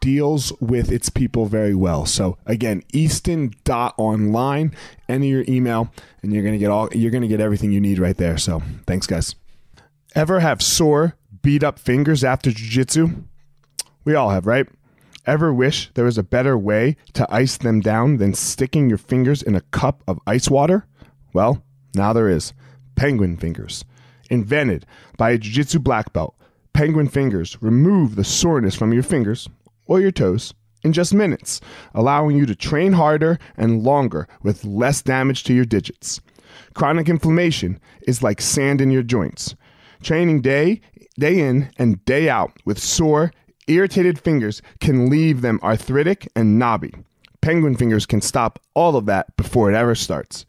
deals with its people very well. So again, easton.online, enter your email and you're to get all you're to get everything you need right there. So, thanks guys. Ever have sore, beat up fingers after jiu-jitsu? We all have, right? Ever wish there was a better way to ice them down than sticking your fingers in a cup of ice water? Well, now there is. Penguin Fingers. Invented by a jiu jitsu black belt, Penguin Fingers remove the soreness from your fingers or your toes in just minutes, allowing you to train harder and longer with less damage to your digits. Chronic inflammation is like sand in your joints. Training day day in and day out with sore, irritated fingers can leave them arthritic and knobby. Penguin fingers can stop all of that before it ever starts.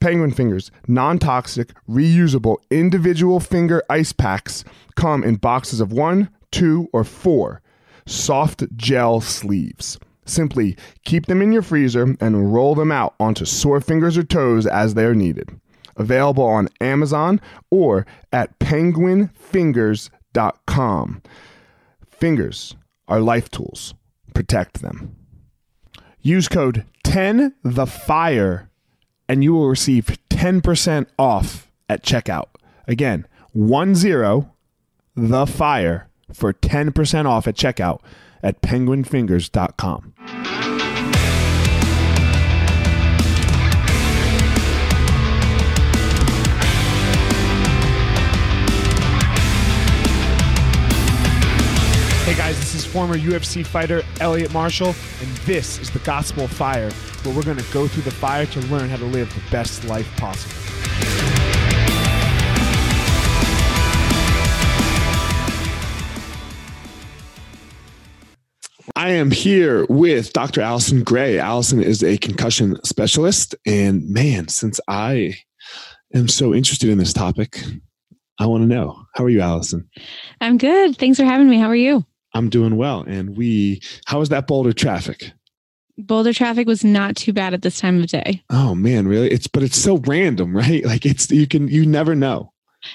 Penguin fingers, non toxic, reusable individual finger ice packs come in boxes of one, two, or four soft gel sleeves. Simply keep them in your freezer and roll them out onto sore fingers or toes as they are needed. Available on Amazon or at penguinfingers.com. Fingers are life tools. Protect them. Use code 10 the fire and you will receive 10% off at checkout. Again, 10 the fire for 10% off at checkout at penguinfingers.com. Hey guys, this is former UFC fighter Elliot Marshall, and this is the Gospel Fire, where we're going to go through the fire to learn how to live the best life possible. I am here with Dr. Allison Gray. Allison is a concussion specialist. And man, since I am so interested in this topic, I want to know how are you, Allison? I'm good. Thanks for having me. How are you? I'm doing well. And we, how was that Boulder traffic? Boulder traffic was not too bad at this time of day. Oh man, really? It's, but it's so random, right? Like it's, you can, you never know.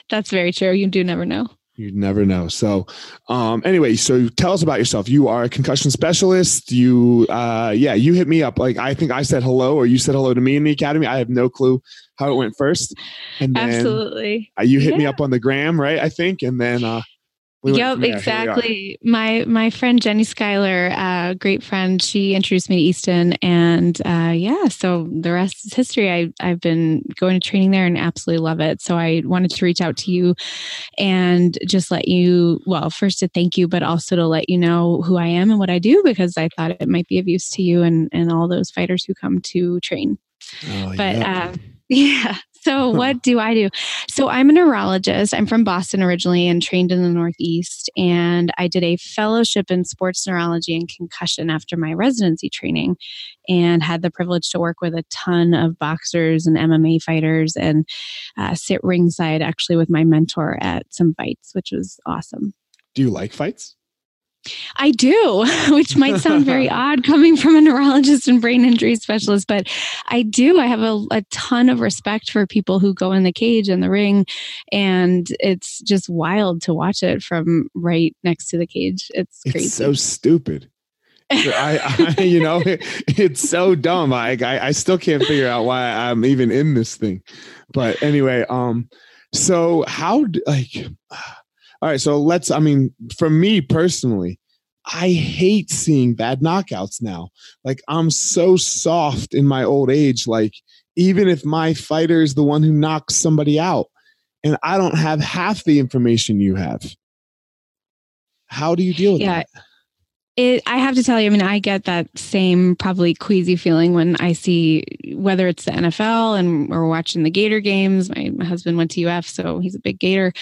That's very true. You do never know. You never know. So, um, anyway, so tell us about yourself. You are a concussion specialist. You, uh, yeah, you hit me up. Like I think I said hello, or you said hello to me in the academy. I have no clue how it went first. And then, absolutely, uh, you hit yeah. me up on the gram, right? I think, and then uh, we yep, exactly. My my friend Jenny Schuyler, a uh, great friend, she introduced me to Easton, and uh, yeah, so the rest is history. I I've been going to training there and absolutely love it. So I wanted to reach out to you and just let you, well, first to thank you, but also to let you know who I am and what I do because I thought it might be of use to you and and all those fighters who come to train. Oh, but yeah. Uh, yeah So, what do I do? So, I'm a neurologist. I'm from Boston originally and trained in the Northeast. And I did a fellowship in sports neurology and concussion after my residency training and had the privilege to work with a ton of boxers and MMA fighters and uh, sit ringside actually with my mentor at some fights, which was awesome. Do you like fights? I do, which might sound very odd coming from a neurologist and brain injury specialist, but I do. I have a, a, ton of respect for people who go in the cage and the ring, and it's just wild to watch it from right next to the cage. It's crazy. It's so stupid. I, I, you know, it, it's so dumb. I, I, I still can't figure out why I'm even in this thing. But anyway, um, so how like all right, so let's, I mean, for me personally, I hate seeing bad knockouts now. Like, I'm so soft in my old age. Like, even if my fighter is the one who knocks somebody out and I don't have half the information you have, how do you deal with yeah. that? It, I have to tell you, I mean, I get that same probably queasy feeling when I see whether it's the NFL and we're watching the Gator games. My, my husband went to UF, so he's a big Gator.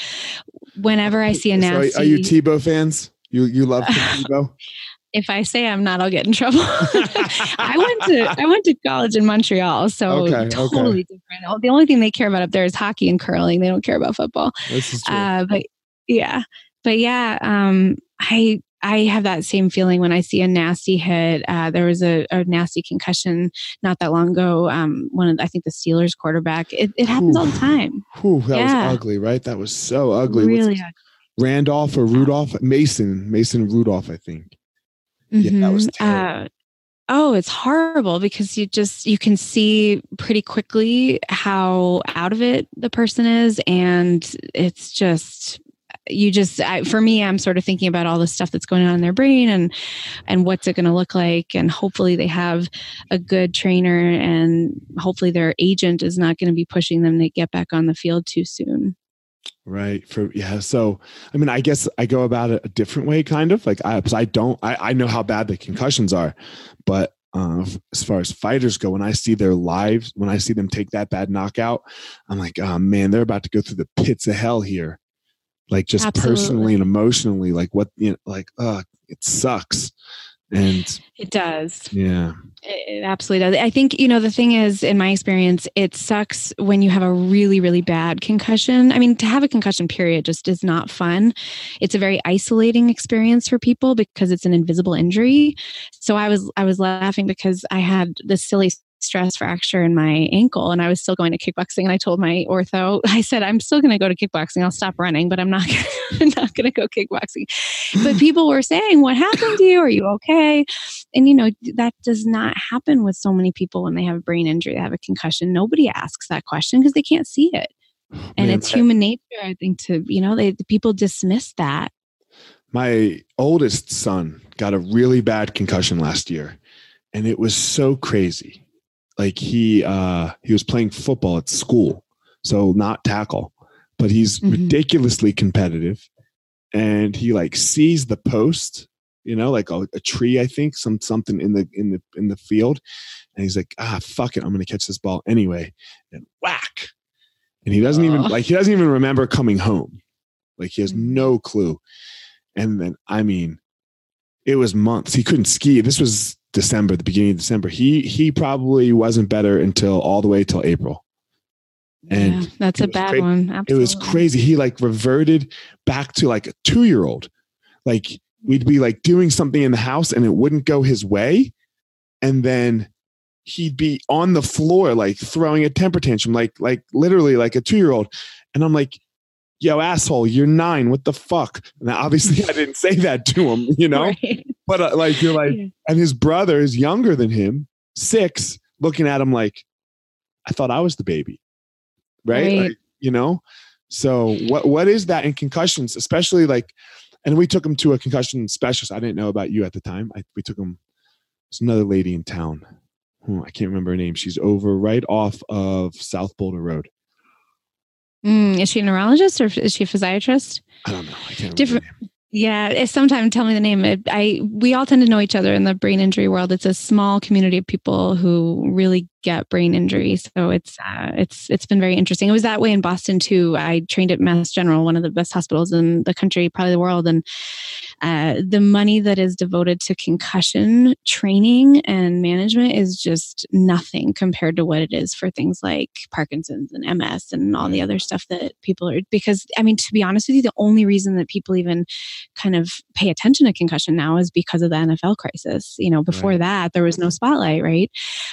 Whenever I see a nasty, so are you Tebow fans? You you love Tebow? if I say I'm not, I'll get in trouble. I went to I went to college in Montreal, so okay, totally okay. different. The only thing they care about up there is hockey and curling. They don't care about football. This is true. Uh, but yeah, but yeah, um, I I have that same feeling when I see a nasty hit. Uh, there was a, a, nasty concussion not that long ago. Um, one of I think the Steelers quarterback. It, it happens Ooh. all the time. Ooh, that yeah. was ugly, right? That was so ugly. Really ugly. Randolph or Rudolph? Mason, Mason Rudolph, I think. Mm-hmm. Yeah, that mm-hmm. was terrible. Uh, oh it's horrible because you just you can see pretty quickly how out of it the person is and it's just you just I, for me i'm sort of thinking about all the stuff that's going on in their brain and and what's it going to look like. And hopefully they have a good trainer and hopefully their agent is not going to be pushing them to get back on the field too soon. Right for yeah so i mean i guess i go about it a different way kind of like i i don't i, I know how bad the concussions are but uh, as far as fighters go, when I see their lives, when I see them take that bad knockout, I'm like, oh man, they're about to go through the pits of hell here like just Absolutely. personally and emotionally like what you know like uh it sucks. And it does. Yeah. It, it, absolutely does. I think you know the thing is in my experience it sucks when you have a really really bad concussion. I mean to have a concussion period just is not fun. It's a very isolating experience for people because it's an invisible injury. So i was i was laughing because i had this silly stress fracture in my ankle and I was still going to kickboxing. And I told my ortho, I said, I'm still going to go to kickboxing. I'll stop running, but I'm not gonna, I'm not going to go kickboxing. But people were saying, what happened to you? Are you okay? And you know, that does not happen with so many people when they have a brain injury, they have a concussion. Nobody asks that question because they can't see it. And Man, it's human nature, I think, to, you know, they, the people dismiss that. My oldest son got a really bad concussion last year and it was so crazy like he uh he was playing football at school so not tackle but he's mm-hmm. ridiculously competitive. And he like sees the post you know like a, a, tree i think some something in the in the in the field. And he's like ah fuck it i'm gonna catch this ball anyway. And whack. And he doesn't even like he doesn't even remember coming home. Like he has mm-hmm. no clue. And then i mean it was months. He couldn't ski. This was December, the beginning of December. He he probably wasn't better until all the way till April. And yeah, that's a bad cra- one. Absolutely. It was crazy. He like reverted back to like a two year old. Like we'd be like doing something in the house and it wouldn't go his way. And then he'd be on the floor, like throwing a temper tantrum, like like literally like a two year old. And I'm like, yo, asshole, you're nine. What the fuck? Now, obviously, I didn't say that to him, you know? Right. But uh, like, you're like, yeah. and his brother is younger than him, six, looking at him like, I thought I was the baby. Right. right. Like, you know? So what what is that in concussions, especially like, and we took him to a concussion specialist. I didn't know about you at the time. I, we took him. There's another lady in town. Oh, I can't remember her name. She's over right off of South Boulder Road. Mm, is she a neurologist or is she a physiatrist? I don't know. I can't Different. Yeah, sometimes tell me the name. I we all tend to know each other in the brain injury world. It's a small community of people who really get brain injury. So it's uh, it's it's been very interesting. It was that way in Boston too. I trained at Mass General, one of the best hospitals in the country, probably the world, and uh, the money that is devoted to concussion training and management is just nothing compared to what it is for things like Parkinson's and MS and all the other stuff that people are. Because I mean, to be honest with you, the only reason that people even kind of pay attention to concussion now is because of the NFL crisis. You know, before right. that there was no spotlight, right?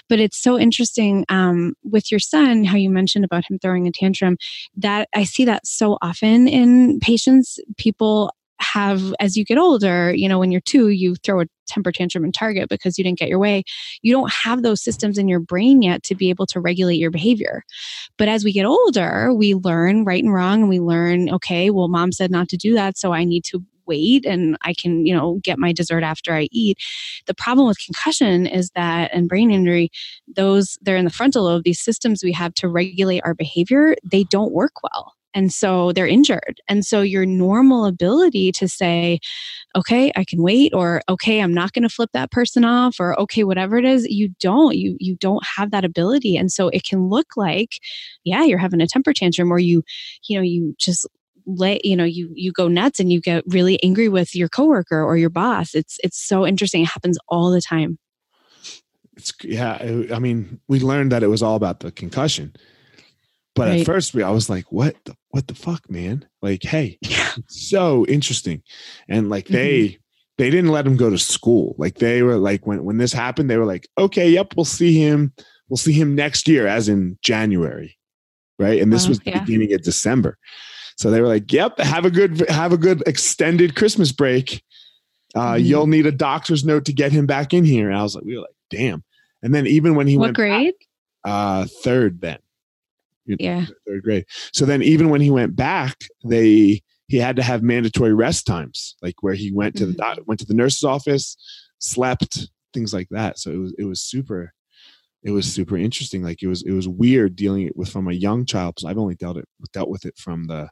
But it's so interesting um, with your son how you mentioned about him throwing a tantrum. That I see that so often in patients. People have as you get older you know when you're two you throw a temper tantrum and target because you didn't get your way you don't have those systems in your brain yet to be able to regulate your behavior but as we get older we learn right and wrong and we learn okay well mom said not to do that so i need to wait and I can, you know, get my dessert after I eat. The problem with concussion is that and brain injury, those they're in the frontal lobe, these systems we have to regulate our behavior, they don't work well. And so they're injured. And so your normal ability to say, okay, I can wait, or okay, I'm not going to flip that person off, or okay, whatever it is, you don't. You you don't have that ability. And so it can look like, yeah, you're having a temper tantrum, or you, you know, you just let you know you you go nuts and you get really angry with your coworker or your boss it's it's so interesting it happens all the time it's yeah i mean we learned that it was all about the concussion but right. at first, we I was like, "What the what the fuck, man? Like, hey, yeah. so interesting." And like they mm-hmm. they didn't let him go to school. Like they were like when when this happened, they were like, "Okay, yep, we'll see him. We'll see him next year, as in January, right?" And this was the yeah. beginning of December. So they were like, "Yep, have a good have a good extended Christmas break. Uh, mm-hmm. You'll need a doctor's note to get him back in here." And I was like, "We were like, damn." And then even when he what went grade? Back, uh, third then yeah third grade so then even when he went back they he had to have mandatory rest times like where he went to the mm-hmm. went to the nurse's office slept things like that so it was it was super it was super interesting like it was it was weird dealing it with from a young child because i've only dealt it dealt with it from the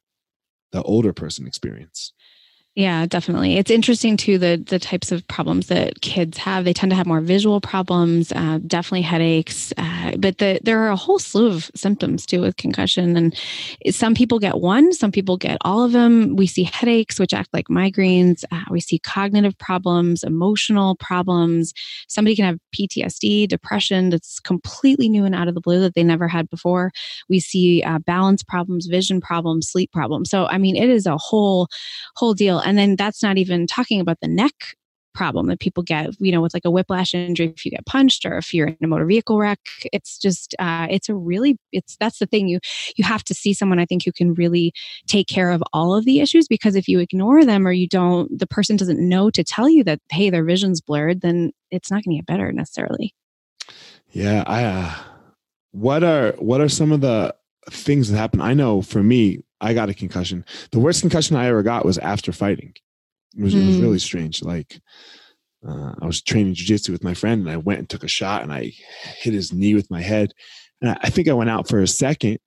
the older person experience yeah, definitely. It's interesting too the the types of problems that kids have. They tend to have more visual problems, uh, definitely headaches, uh, but the, there are a whole slew of symptoms too with concussion. And some people get one, some people get all of them. We see headaches, which act like migraines. Uh, we see cognitive problems, emotional problems. Somebody can have PTSD, depression that's completely new and out of the blue that they never had before. We see uh, balance problems, vision problems, sleep problems. So I mean, it is a whole whole deal and then that's not even talking about the neck problem that people get, you know, with like a whiplash injury if you get punched or if you're in a motor vehicle wreck. It's just, uh, it's a really, it's that's the thing. You you have to see someone I think who can really take care of all of the issues because if you ignore them or you don't, the person doesn't know to tell you that hey, their vision's blurred, then it's not going to get better necessarily. Yeah, I. Uh, what are what are some of the things that happen? I know for me, I got a concussion. The worst concussion I ever got was after fighting. It was, mm. it was really strange. Like uh, I was training jujitsu with my friend, and I went and took a shot, and I hit his knee with my head. And I, I think I went out for a second,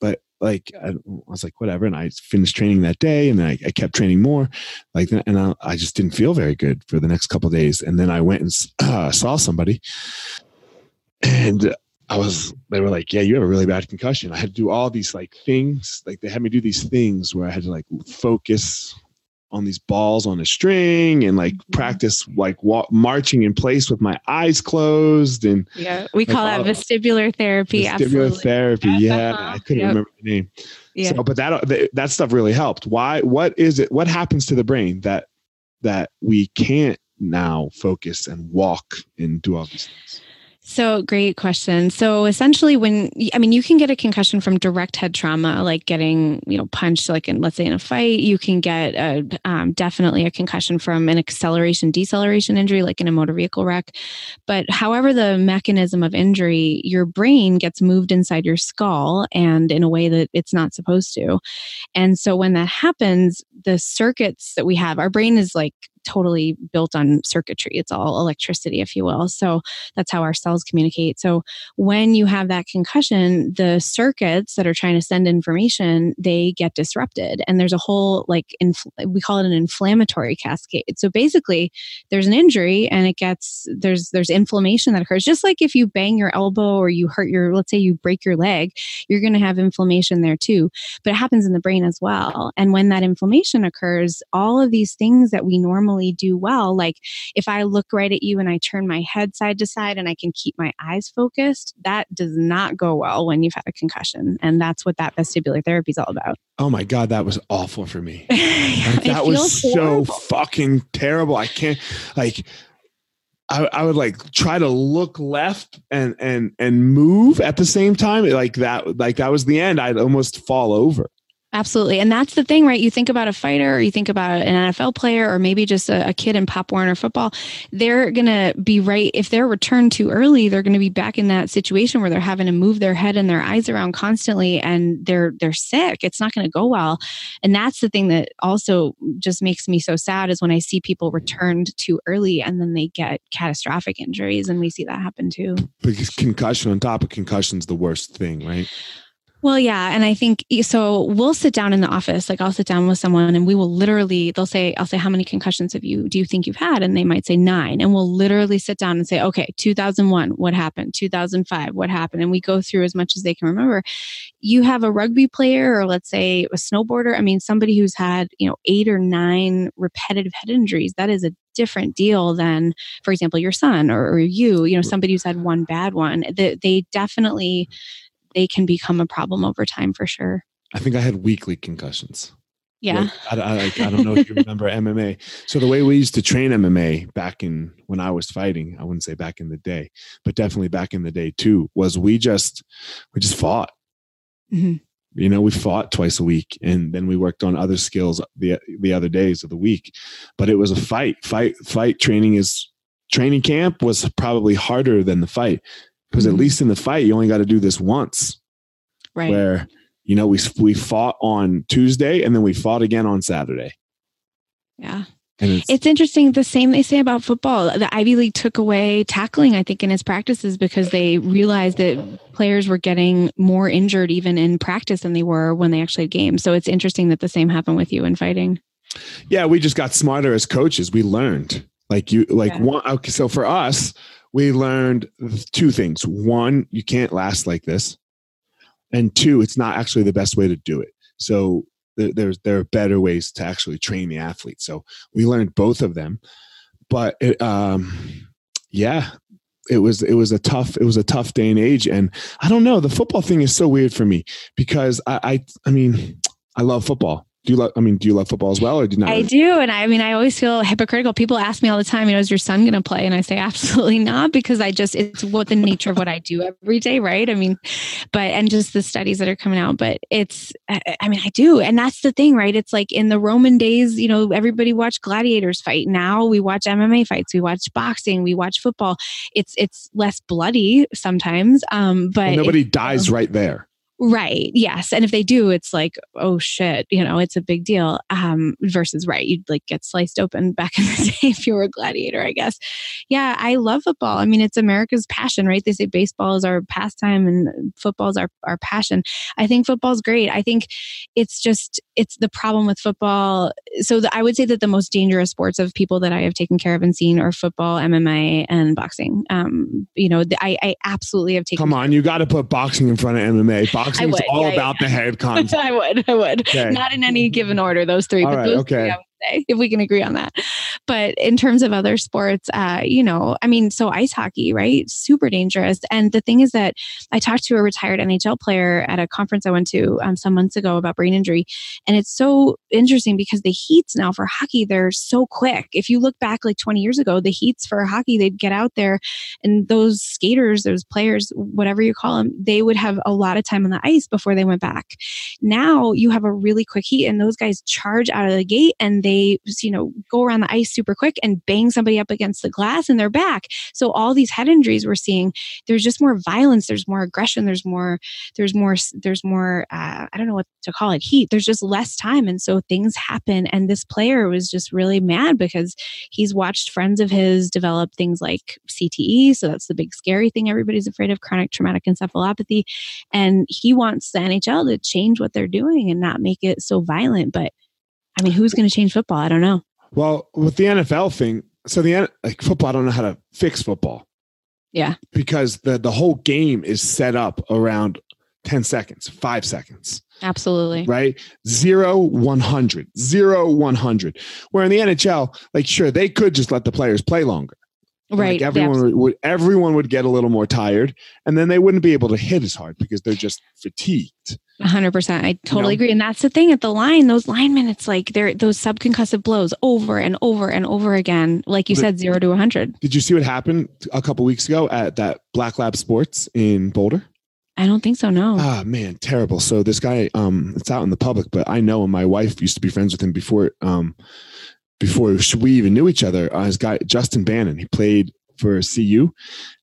but like I, I, was like whatever, and I finished training that day, and then I, I kept training more. Like, and I, I, just didn't feel very good for the next couple days. And then I went and uh, saw somebody, and I was, they were like, yeah, you have a really bad concussion. I had to do all these like things. Like they had me do these things where I had to like focus on these balls on a string and like mm-hmm. practice like marching in place with my eyes closed. And yeah, we call that vestibular therapy. Vestibular absolutely. therapy. Yeah. Uh-huh. I couldn't yep. remember the name. Yeah. So, but that, that stuff really helped. Why, what is it? What happens to the brain that, that we can't now focus and walk and do all these things? So, great question. So, essentially, when I mean, you can get a concussion from direct head trauma, like getting, you know, punched, like in, let's say, in a fight. You can get a, um, definitely a concussion from an acceleration deceleration injury, like in a motor vehicle wreck. But, however, the mechanism of injury, your brain gets moved inside your skull and in a way that it's not supposed to. And so, when that happens, the circuits that we have, our brain is like totally built on circuitry. It's all electricity, if you will. So that's how our cells communicate. So when you have that concussion, the circuits that are trying to send information, they get disrupted. And there's a whole like we call it an inflammatory cascade. So basically there's an injury and it gets there's there's inflammation that occurs. Just like if you bang your elbow or you hurt your let's say you break your leg, you're going to have inflammation there too. But it happens in the brain as well. And when that inflammation occurs, all of these things that we normally do well, like if I look right at you and I turn my head side to side and I can keep my eyes focused, that does not go well when you've had a concussion. And that's what that vestibular therapy is all about. Oh my God, that was awful for me. like, that was so fucking terrible. I can't like I, I would like try to look left and and and move at the same time like that like that was the end i'd almost fall over Absolutely. And that's the thing, right? You think about a fighter or you think about an NFL player or maybe just a, a kid in Pop Warner football, they're going to be right. If they're returned too early, they're going to be back in that situation where they're having to move their head and their eyes around constantly and they're, they're sick. It's not going to go well. And that's the thing that also just makes me so sad is when I see people returned too early and then they get catastrophic injuries. And we see that happen too. Because concussion on top of concussion is the worst thing, right? Well, yeah. And I think so. We'll sit down in the office, like I'll sit down with someone and we will literally, they'll say, I'll say, How many concussions have you, do you think you've had? And they might say nine. And we'll literally sit down and say, Okay, 2001, what happened? 2005, what happened? And we go through as much as they can remember. You have a rugby player or let's say a snowboarder. I mean, somebody who's had, you know, eight or nine repetitive head injuries, that is a different deal than, for example, your son or, or you, you know, somebody who's had one bad one. They, they definitely, they can become a problem over time for sure. I think I had weekly concussions. Yeah. Like, I, I, I, don't know if you remember MMA. So the way we used to train MMA back in when I was fighting, I wouldn't say back in the day, but definitely back in the day too, was we just we just fought. Mm-hmm. You know, we fought twice a week, and then we worked on other skills the the other days of the week. But it was a fight. Fight fight training is training camp was probably harder than the fight because at least in the fight you only got to do this once right where you know we we fought on tuesday and then we fought again on saturday yeah it's, it's, interesting. The same they say about football. The Ivy League took away tackling, I think, in its practices because they realized that players were getting more injured even in practice than they were when they actually had games. So it's interesting that the same happened with you in fighting. Yeah, we just got smarter as coaches. We learned. Like you, like yeah. one. Okay, so for us, we learned two things. One, you can't last like this. And two, it's not actually the best way to do it. So there's there are better ways to actually train the athlete. So we learned both of them. But it, um, yeah, it was it was a tough it was a tough day and age. And I don't know, the football thing is so weird for me because I I, I mean I love football do you love i mean do you love football as well or do you not i do and i mean i always feel hypocritical. People ask me all the time you know is your son going to play? And i say absolutely not because i just it's what the nature of what i do every day right? I mean but and just the studies that are coming out but it's i mean i do and that's the thing right? It's like in the roman days you know everybody watched gladiators fight. Now we watch mma fights we watch boxing we watch football. It's it's less bloody sometimes um but well, nobody dies right there Right. Yes. And if they do, it's like, oh shit, you know, it's a big deal. Um, versus right, you'd like get sliced open back in the day if you were a gladiator, I guess. Yeah, I love football. I mean, it's America's passion, right? They say baseball is our pastime and football is our, our passion. I think football's great. I think it's just it's the problem with football. So the, I would say that the most dangerous sports of people that I have taken care of and seen are football, MMA, and boxing. Um, you know, I, I absolutely have taken. Come on, you got to put boxing in front of MMA. Is all yeah, about yeah. the head concept. I would, I would. Okay. Not in any given order. Those three, all but right, those okay. three say, if we can agree on that. But in terms of other sports, uh, you know, I mean, so ice hockey, right? Super dangerous. And the thing is that I talked to a retired NHL player at a conference I went to um, some months ago about brain injury. And it's so interesting because the heats now for hockey, they're so quick. If you look back like 20 years ago, the heats for hockey, they'd get out there and those skaters, those players, whatever you call them, they would have a lot of time on the ice before they went back. Now you have a really quick heat and those guys charge out of the gate and they, you know, go around the ice super quick and bang somebody up against the glass and they're back. So all these head injuries we're seeing, there's just more violence, there's more aggression, there's more, there's more, there's more, uh, I don't know what to call it, heat. There's just less time. And so things happen. And this player was just really mad because he's watched friends of his develop things like CTE. So that's the big scary thing everybody's afraid of chronic traumatic encephalopathy. And he wants the NHL to change what they're doing and not make it so violent. But I mean, who's going to change football? I don't know. Well, with the NFL thing, so the like football, I don't know how to fix football. Yeah. Because the the whole game is set up around 10 seconds, five seconds. Absolutely. Right? Zero, 100, zero, 100. Where in the NHL, like, sure, they could just let the players play longer. Right. Like everyone would, everyone would get a little more tired and then they wouldn't be able to hit as hard because they're just fatigued. 100%. I totally you know? agree. And that's the thing at the line, those linemen, it's like they're those subconcussive blows over and over and over again. Like you but said, zero to 100. Did you see what happened a couple weeks ago at that Black Lab Sports in Boulder? I don't think so. No. Ah, man, terrible. So this guy, um, it's out in the public, but I know him. My wife used to be friends with him before, um, before we even knew each other. Uh, his guy Justin Bannan, he played for CU.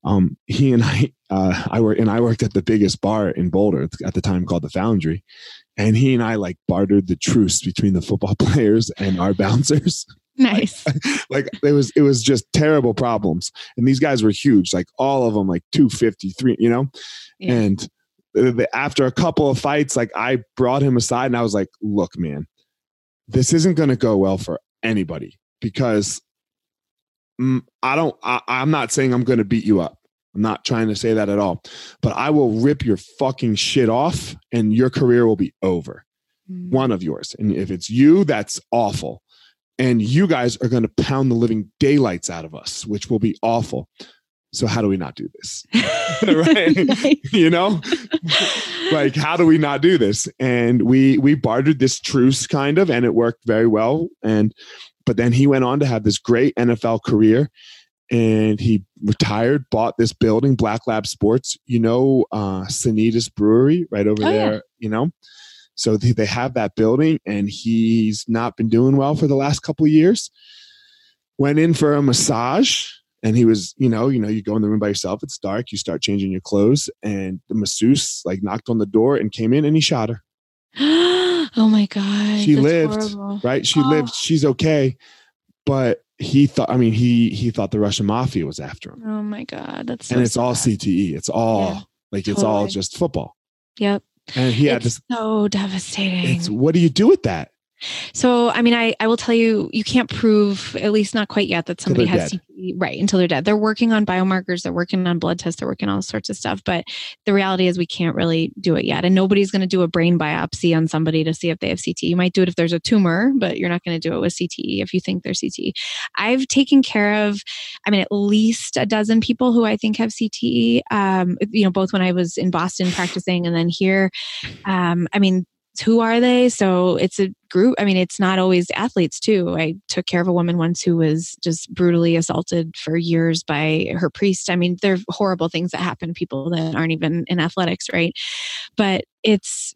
Um, he and I, uh, I work and I worked at the biggest bar in Boulder at the time called the Foundry, and he and I like bartered the truce between the football players and our bouncers. Nice. like, like it was it was just terrible problems, and these guys were huge, like all of them, like two fifty three, you know, yeah. and after a couple of fights, like I brought him aside and I was like, look, man, this isn't going to go well for anybody because mm, I don't, I, I'm not saying I'm going to beat you up. I'm not trying to say that at all, but I will rip your fucking shit off and your career will be over. Mm. One of yours. And if it's you, that's awful. And you guys are going to pound the living daylights out of us, which will be awful. So how do we not do this? right? you know? like how do we not do this? And we we bartered this truce kind of and it worked very well and but then he went on to have this great NFL career and he retired, bought this building, Black Lab Sports, you know, uh, Sanitas Brewery right over oh, there, yeah. you know. So they, they have that building, and he's not been doing well for the last couple of years. Went in for a massage, and he was, you know, you know, you go in the room by yourself. It's dark. You start changing your clothes, and the masseuse like knocked on the door and came in, and he shot her. oh my god! She lived, horrible. right? She oh. lived. She's okay, but he thought. I mean, he he thought the Russian mafia was after him. Oh my god, that's so and it's sad. all CTE. It's all yeah, like it's all just football. Yep. And he had it's this. So devastating. It's what do you do with that? So, I mean, I, I will tell you, you can't prove, at least not quite yet, that somebody has CTE, right until they're dead. They're working on biomarkers, they're working on blood tests, they're working on all sorts of stuff. But the reality is, we can't really do it yet. And nobody's going to do a brain biopsy on somebody to see if they have CTE. You might do it if there's a tumor, but you're not going to do it with CTE if you think they're CTE. I've taken care of, I mean, at least a dozen people who I think have CTE, um, you know, both when I was in Boston practicing and then here. Um, I mean, who are they? So it's a group. I mean, it's not always athletes too. I took care of a woman once who was just brutally assaulted for years by her priest. I mean, there are horrible things that happen to people that aren't even in athletics, right? But it's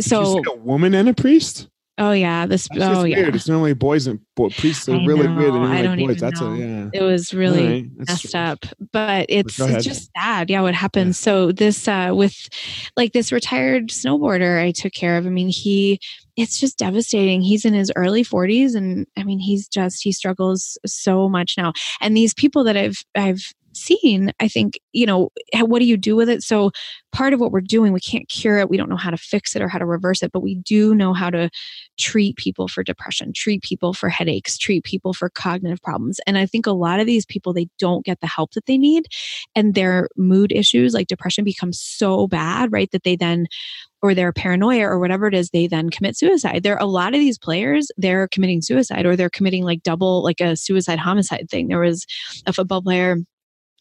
so a woman and a priest. Oh yeah, this. That's oh yeah, weird. it's normally boys and boy, priests are I really know, weird. I don't boys. even That's know. A, yeah. It was really right, messed strange. up, but it's, it's just sad. Yeah, what happened? Yeah. So this uh with like this retired snowboarder I took care of. I mean, he it's just devastating. He's in his early 40s and I mean he's just he struggles so much now. And these people that I've I've seen, I think, you know, what do you do with it? So, part of what we're doing, we can't cure it. We don't know how to fix it or how to reverse it, but we do know how to treat people for depression, treat people for headaches, treat people for cognitive problems. And I think a lot of these people, they don't get the help that they need. And their mood issues, like depression, become so bad, right? That they then or their paranoia or whatever it is, they then commit suicide. There are a lot of these players, they're committing suicide or they're committing like double, like a suicide homicide thing. There was a football player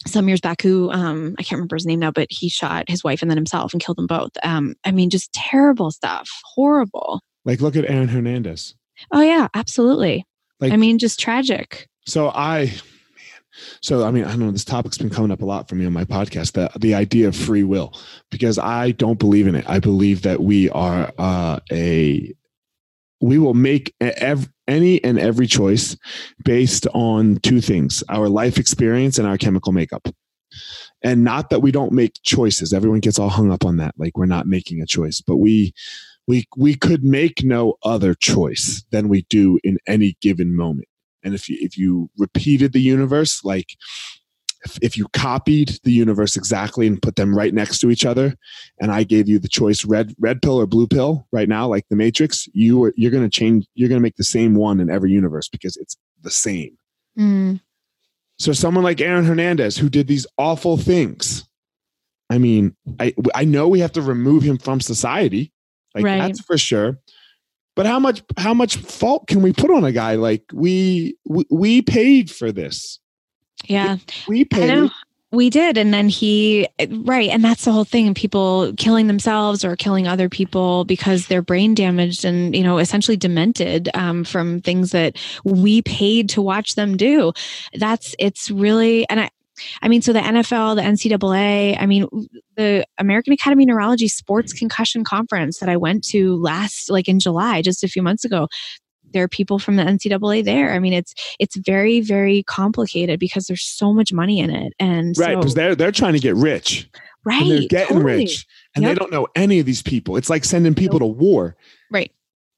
some years back who um, I can't remember his name now, but he shot his wife and then himself and killed them both. Um, I mean, just terrible stuff, horrible. Like, look at Aaron Hernandez. Oh yeah, absolutely. Like, I mean, just tragic. So I, man, so I mean, I don't know. This topic's been coming up a lot for me on my podcast. The the idea of free will, because I don't believe in it. I believe that we are uh, a we will make ev- any and every choice based on two things our life experience and our chemical makeup. And not that we don't make choices. Everyone gets all hung up on that, like we're not making a choice, but we we we could make no other choice than we do in any given moment. And if you if you repeated the universe, like if, if you copied the universe exactly and put them right next to each other, and I gave you the choice red red pill or blue pill right now, like the Matrix, you are you're gonna change. You're gonna make the same one in every universe because it's the same. Mm. So someone like Aaron Hernandez who did these awful things. I mean, I I know we have to remove him from society. Like right. that's for sure. But how much how much fault can we put on a guy like we we, we paid for this? Yeah. We, paid. We did. And then he, right. And that's the whole thing. People killing themselves or killing other people because they're brain damaged and, you know, essentially demented um, from things that we paid to watch them do. That's, it's really, and I, I mean, so the NFL, the NCAA, I mean, the American Academy of Neurology Sports Concussion Conference that I went to last, like in July, just a few months ago, there are people from the NCAA there. I mean, it's it's very very complicated because there's so much money in it, and right because so, they're they're trying to get rich, right? And they're getting totally. rich, and yep. they don't know any of these people. It's like sending people nope. to war, right?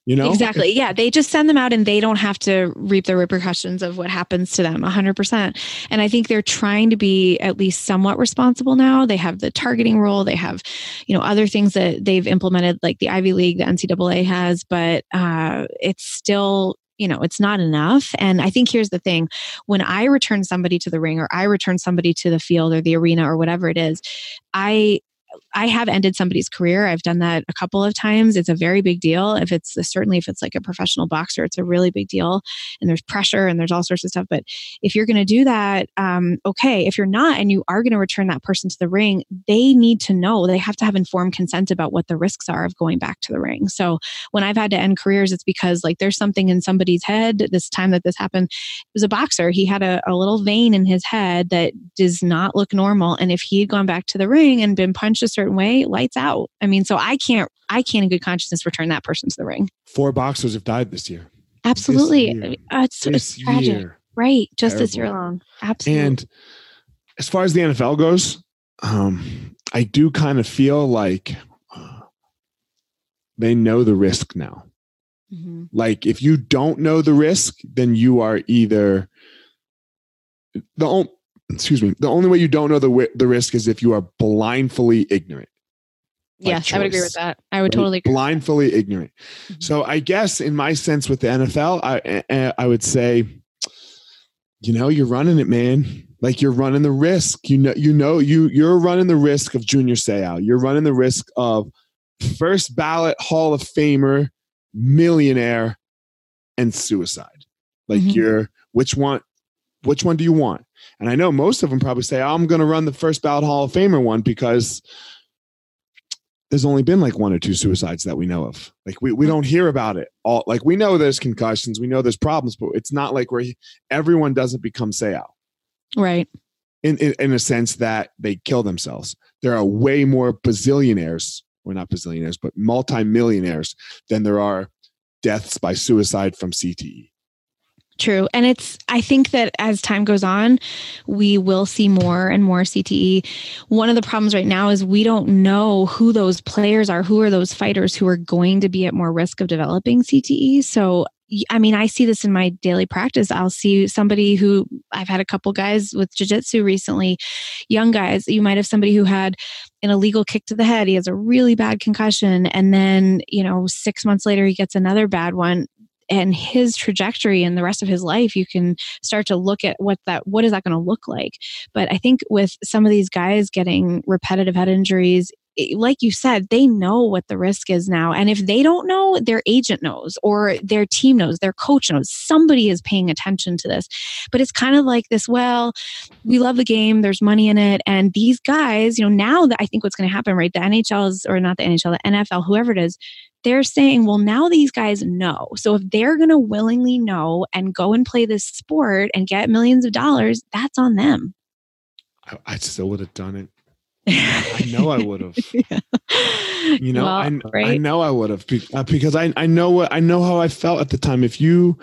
You know? Exactly. Yeah. They just send them out and they don't have to reap the repercussions of what happens to them 100%. And I think they're trying to be at least somewhat responsible now. They have the targeting rule, they have, you know, other things that they've implemented, like the Ivy League, the NCAA has, but uh, it's still you know it's not enough and i think here's the thing when i return somebody to the ring or i return somebody to the field or the arena or whatever it is i I have ended somebody's career. I've done that a couple of times. It's a very big deal. If it's certainly if it's like a professional boxer, it's a really big deal. And there's pressure and there's all sorts of stuff. But if you're going to do that, um, okay. If you're not and you are going to return that person to the ring, they need to know. They have to have informed consent about what the risks are of going back to the ring. So when I've had to end careers, it's because like there's something in somebody's head. This time that this happened, it was a boxer. He had a, a little vein in his head that does not look normal. And if he had gone back to the ring and been punched a certain way, lights out. I mean, so I can't, I can't in good consciousness return that person to the ring. Four boxers have died this year. Absolutely. This year. Uh, it's, it's tragic. Year. Right. Just Terrible. this year long. Absolutely. And as far as the NFL goes, um, I do kind of feel like uh, they know the risk now. Mm-hmm. Like if you don't know the risk, then you are either the excuse me, the only way you don't know the the risk is if you are blindly ignorant. Yes, choice, I would agree with that. I would right? totally agree. Blindly ignorant. Mm-hmm. So I guess in my sense with the NFL, I I would say, you know, you're running it, man. Like you're running the risk. You know, you know, you you're running the risk of Junior Seau. You're running the risk of first ballot Hall of Famer, millionaire, and suicide. Like mm-hmm. you're which one which one do you want? And I know most of them probably say, I'm going to run the first ballot Hall of Famer one because there's only been like one or two suicides that we know of. Like we, we hmm. don't hear about it all. Like we know there's concussions, we know there's problems, but it's not like where everyone doesn't become Seau. Right. In, in, in a sense that they kill themselves. There are way more bazillionaires, or not bazillionaires, but multimillionaires than there are deaths by suicide from CTE. True. And it's, I think that as time goes on, we will see more and more CTE. One of the problems right now is we don't know who those players are, who are those fighters who are going to be at more risk of developing CTE. So, I mean, I see this in my daily practice. I'll see somebody who I've had a couple guys with jiu-jitsu recently, young guys. You might have somebody who had an illegal kick to the head. He has a really bad concussion. And then, you know, six months later, he gets another bad one and his trajectory and the rest of his life you can start to look at what that what is that going to look like? But i think with some of these guys getting repetitive head injuries Eh, like you said, they know what the risk is now. And if they don't know, their agent knows, or their team knows, their coach knows. Somebody is paying attention to this. But it's kind of like this well, we love the game, there's money in it. And these guys, you know, now that I think what's going to happen, right? The NHL's, or not the NHL, the NFL, whoever it is, they're saying, well, now these guys know. So if they're going to willingly know and go and play this sport and get millions of dollars, that's on them. I, I still would have done it. I know I would have. yeah. You know, well, I, right? I know I would have uh, because I I know what I know how I felt at the time. If you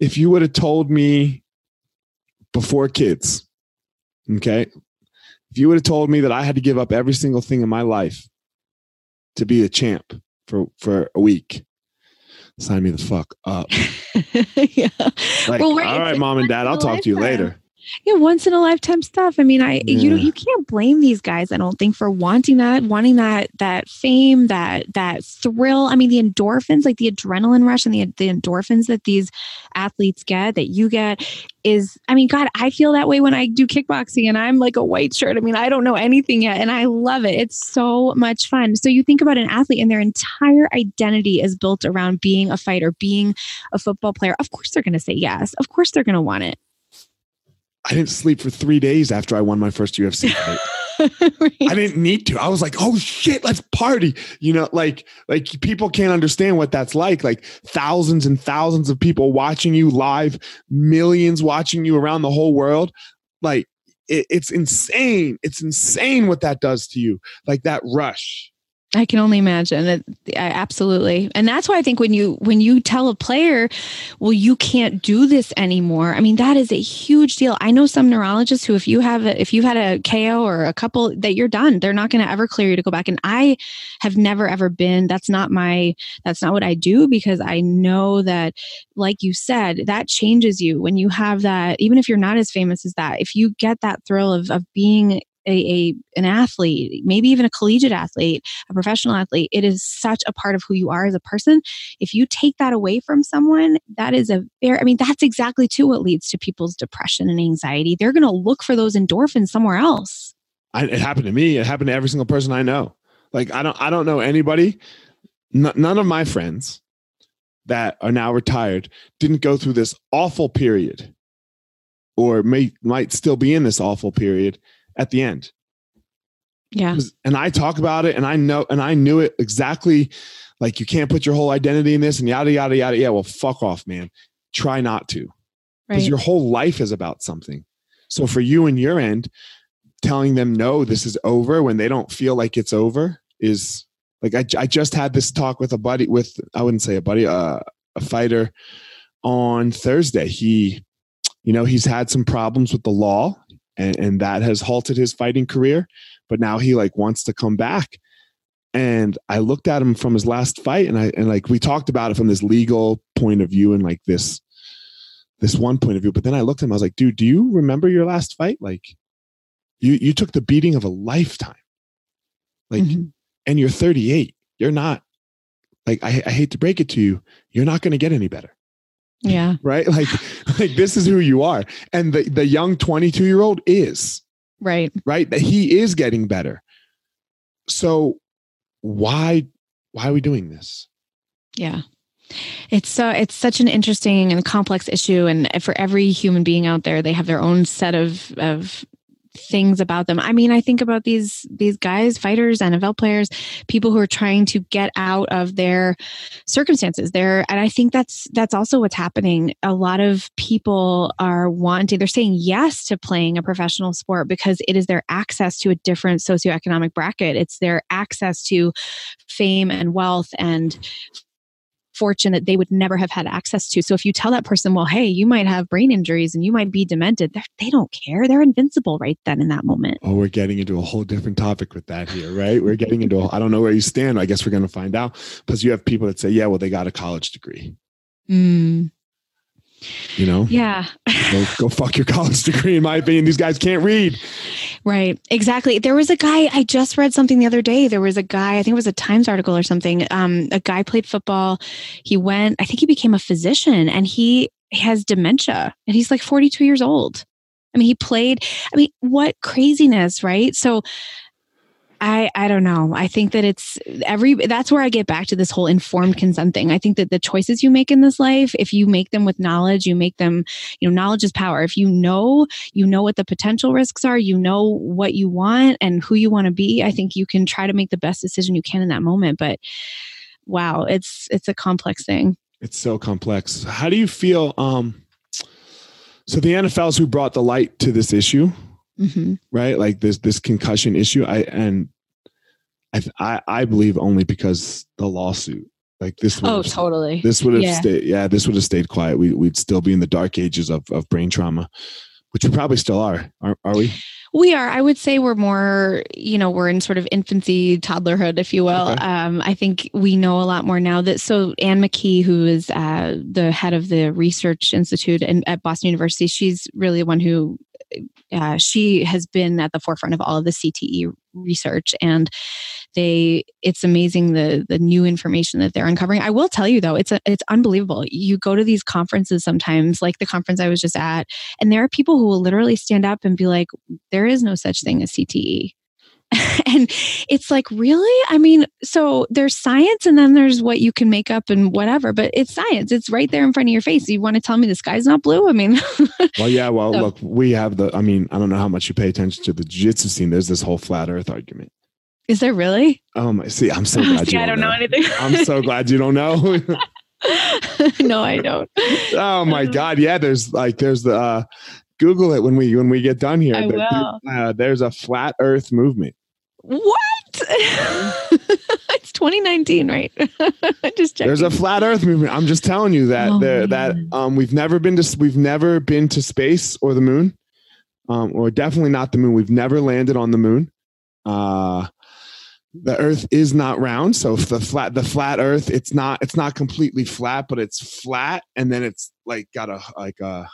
if you would have told me before kids, okay, if you would have told me that I had to give up every single thing in my life to be a champ for for a week, sign me the fuck up. yeah. Like, well, all right, mom and dad, I'll talk to you later yeah once in a lifetime stuff. I mean i yeah. you know you can't blame these guys i don't think for wanting that wanting that that fame that that thrill. I mean the endorphins like the adrenaline rush and the the endorphins that these athletes get that you get is i mean god i feel that way when i do kickboxing and i'm like a white shirt. I mean i don't know anything yet and i love it. It's so much fun. So you think about an athlete and their entire identity is built around being a fighter being a football player. Of course they're going to say yes. Of course they're going to want it I didn't sleep for three days after I won my first UFC fight. right. I didn't need to. I was like, oh shit, let's party. You know, like like people can't understand what that's like. Like thousands and thousands of people watching you live, millions watching you around the whole world. Like it, it's insane. It's insane what that does to you. Like that rush. I can only imagine it. Absolutely. And that's why I think when you when you tell a player, well, you can't do this anymore. I mean, that is a huge deal. I know some neurologists who if you have a, if you've had a KO or a couple that you're done, they're not going to ever clear you to go back. And I have never ever been, that's not my that's not what I do because I know that like you said, that changes you when you have that even if you're not as famous as that. If you get that thrill of of being a, a, an athlete, maybe even a collegiate athlete, a professional athlete, it is such a part of who you are as a person. If you take that away from someone, that is a very I mean that's exactly too what leads to people's depression and anxiety. They're going to look for those endorphins somewhere else. I, it happened to me. It happened to every single person I know. Like I don't I don't know anybody n- none of my friends that are now retired didn't go through this awful period or may might still be in this awful period at the end. Yeah. And I talk about it and I know, and I knew it exactly like you can't put your whole identity in this and yada, yada, yada. Yeah. Well, fuck off, man. Try not to. Because right. your whole life is about something. So for you and your end, telling them no, this is over when they don't feel like it's over is like I, I just had this talk with a buddy with I wouldn't say a buddy uh, a fighter on Thursday. He you know he's had some problems with the law and, and that has halted his fighting career. But now he like wants to come back. And I looked at him from his last fight, and I and like we talked about it from this legal point of view and like this this one point of view. But then I looked at him, I was like, dude, do you remember your last fight? Like you you took the beating of a lifetime. Like, mm-hmm. and you're 38. You're not like I, I hate to break it to you, you're not going to get any better. Yeah. Right? Like like this is who you are. And the the young 22 year old is. Right. Right? That he is getting better. So why why are we doing this? Yeah. It's so it's such an interesting and complex issue and for every human being out there they have their own set of of things about them. I mean, I think about these these guys, fighters, NFL players, people who are trying to get out of their circumstances. There, and I think that's that's also what's happening. A lot of people are wanting, they're saying yes to playing a professional sport because it is their access to a different socioeconomic bracket. It's their access to fame and wealth and fortune that they would never have had access to. So if you tell that person, well, hey, you might have brain injuries and you might be demented, they don't care. They're invincible right then in that moment. Oh, we're getting into a whole different topic with that here, right? We're getting into, I don't know where you stand. I guess we're going to find out because you have people that say, yeah, well, they got a college degree. Mm. You know? Yeah. go, go fuck your college degree. In my opinion, these guys can't read. Right. Exactly. There was a guy, I just read something the other day. There was a guy, I think it was a Times article or something. Um, a guy played football. He went, I think he became a physician and he has dementia and he's like 42 years old. I mean, he played, I mean, what craziness, right? So I I don't know. I think that it's every that's where I get back to this whole informed consent thing. I think that the choices you make in this life, if you make them with knowledge, you make them, you know, knowledge is power. If you know, you know what the potential risks are, you know what you want and who you want to be, I think you can try to make the best decision you can in that moment, but wow, it's it's a complex thing. It's so complex. How do you feel um so the NFLs who brought the light to this issue mm-hmm. right? Like this this concussion issue. I and I I, I believe only because the lawsuit. Like this. Oh, totally. This would have yeah. stayed. Yeah, this would have stayed quiet. We, we'd still be in the dark ages of, of brain trauma, which we probably still are. Are, are we? We are. I would say we're more, you know, we're in sort of infancy, toddlerhood, if you will. Okay. Um, I think we know a lot more now that. So Anne McKee, who is uh, the head of the research institute in, at Boston University, she's really the one who uh, she has been at the forefront of all of the CTE research and they it's amazing the the new information that they're uncovering. I will tell you though it's a, it's unbelievable. You go to these conferences sometimes like the conference i was just at and there are people who will literally stand up and be like there is no such thing as cte and it's like really? I mean so there's science and then there's what you can make up and whatever but it's science. It's right there in front of your face. You want to tell me the sky's not blue? I mean well yeah well so. look we have the i mean i don't know how much you pay attention to the jiu-jitsu scene. There's this whole flat earth argument. Is there really? Oh my see i'm so glad see, you i don't know, know. anything. I'm so glad you don't know. No i don't. Oh my god yeah there's like there's the uh Google it when we when we get done here. I will. Uh, there's a flat Earth movement. What? it's 2019, right? just checking. There's a flat Earth movement. I'm just telling you that oh, there that um we've never been to we've never been to space or the moon, um or definitely not the moon. We've never landed on the moon. Uh the earth is not round so if the flat the flat earth it's not it's not completely flat but it's flat and then it's like got a like a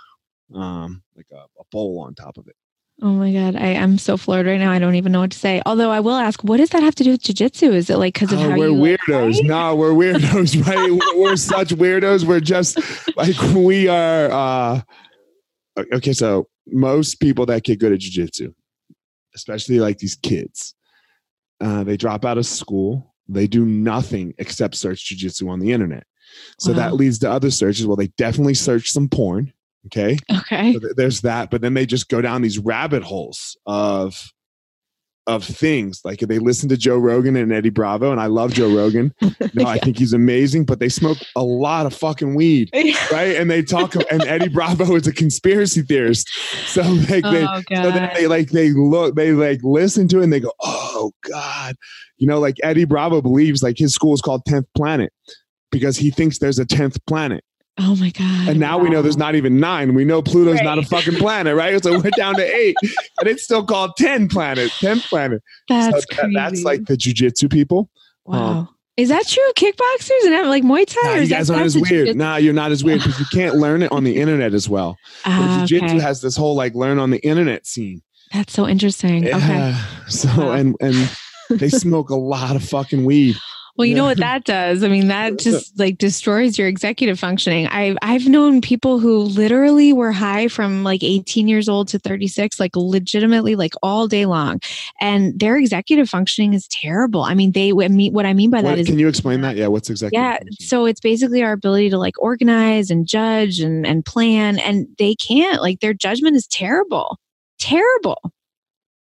um, like a, a bowl on top of it. Oh my god, I am so floored right now. I don't even know what to say. Although I will ask, what does that have to do with jujitsu? Is it like because of oh, how we're you weirdos? Like, no, we're weirdos, right? we're such weirdos. We're just like we are. uh Okay, so most people that get good at jujitsu, especially like these kids, uh, they drop out of school. They do nothing except search jujitsu on the internet. So wow. that leads to other searches. Well, they definitely search some porn Okay. Okay. So th- there's that, but then they just go down these rabbit holes of of things. Like they listen to Joe Rogan and Eddie Bravo, and I love Joe Rogan. No, yeah. I think he's amazing, but they smoke a lot of fucking weed, right? And they talk, and Eddie Bravo is a conspiracy theorist. So like they, oh, so then they like they look, they like listen to it, and they go, "Oh God," you know, like Eddie Bravo believes like his school is called Tenth Planet because he thinks there's a tenth planet. Oh my god! And now wow. we know there's not even nine. We know Pluto's right. not a fucking planet, right? So we're down to eight, and it's still called ten planet, 10 planet. That's so crazy. that's like the jujitsu people. Wow. Um, is that true? Kickboxers and have like Muay Thai? Nah, you guys aren't as weird. Jiu-jitsu? Nah, you're not as weird because you can't learn it on the internet as well. Uh, jiu-jitsu okay. has this whole like learn on the internet scene. That's so interesting. Yeah. Okay. So wow. and and they smoke a lot of fucking weed. Well, you yeah. know what that does? I mean, that just like destroys your executive functioning. I've I've known people who literally were high from like 18 years old to 36, like legitimately like all day long. And their executive functioning is terrible. I mean, they what I mean by what, that is Can you explain that? Yeah, what's executive Yeah, so it's basically our ability to like organize and judge and and plan and they can't. Like their judgment is terrible. Terrible.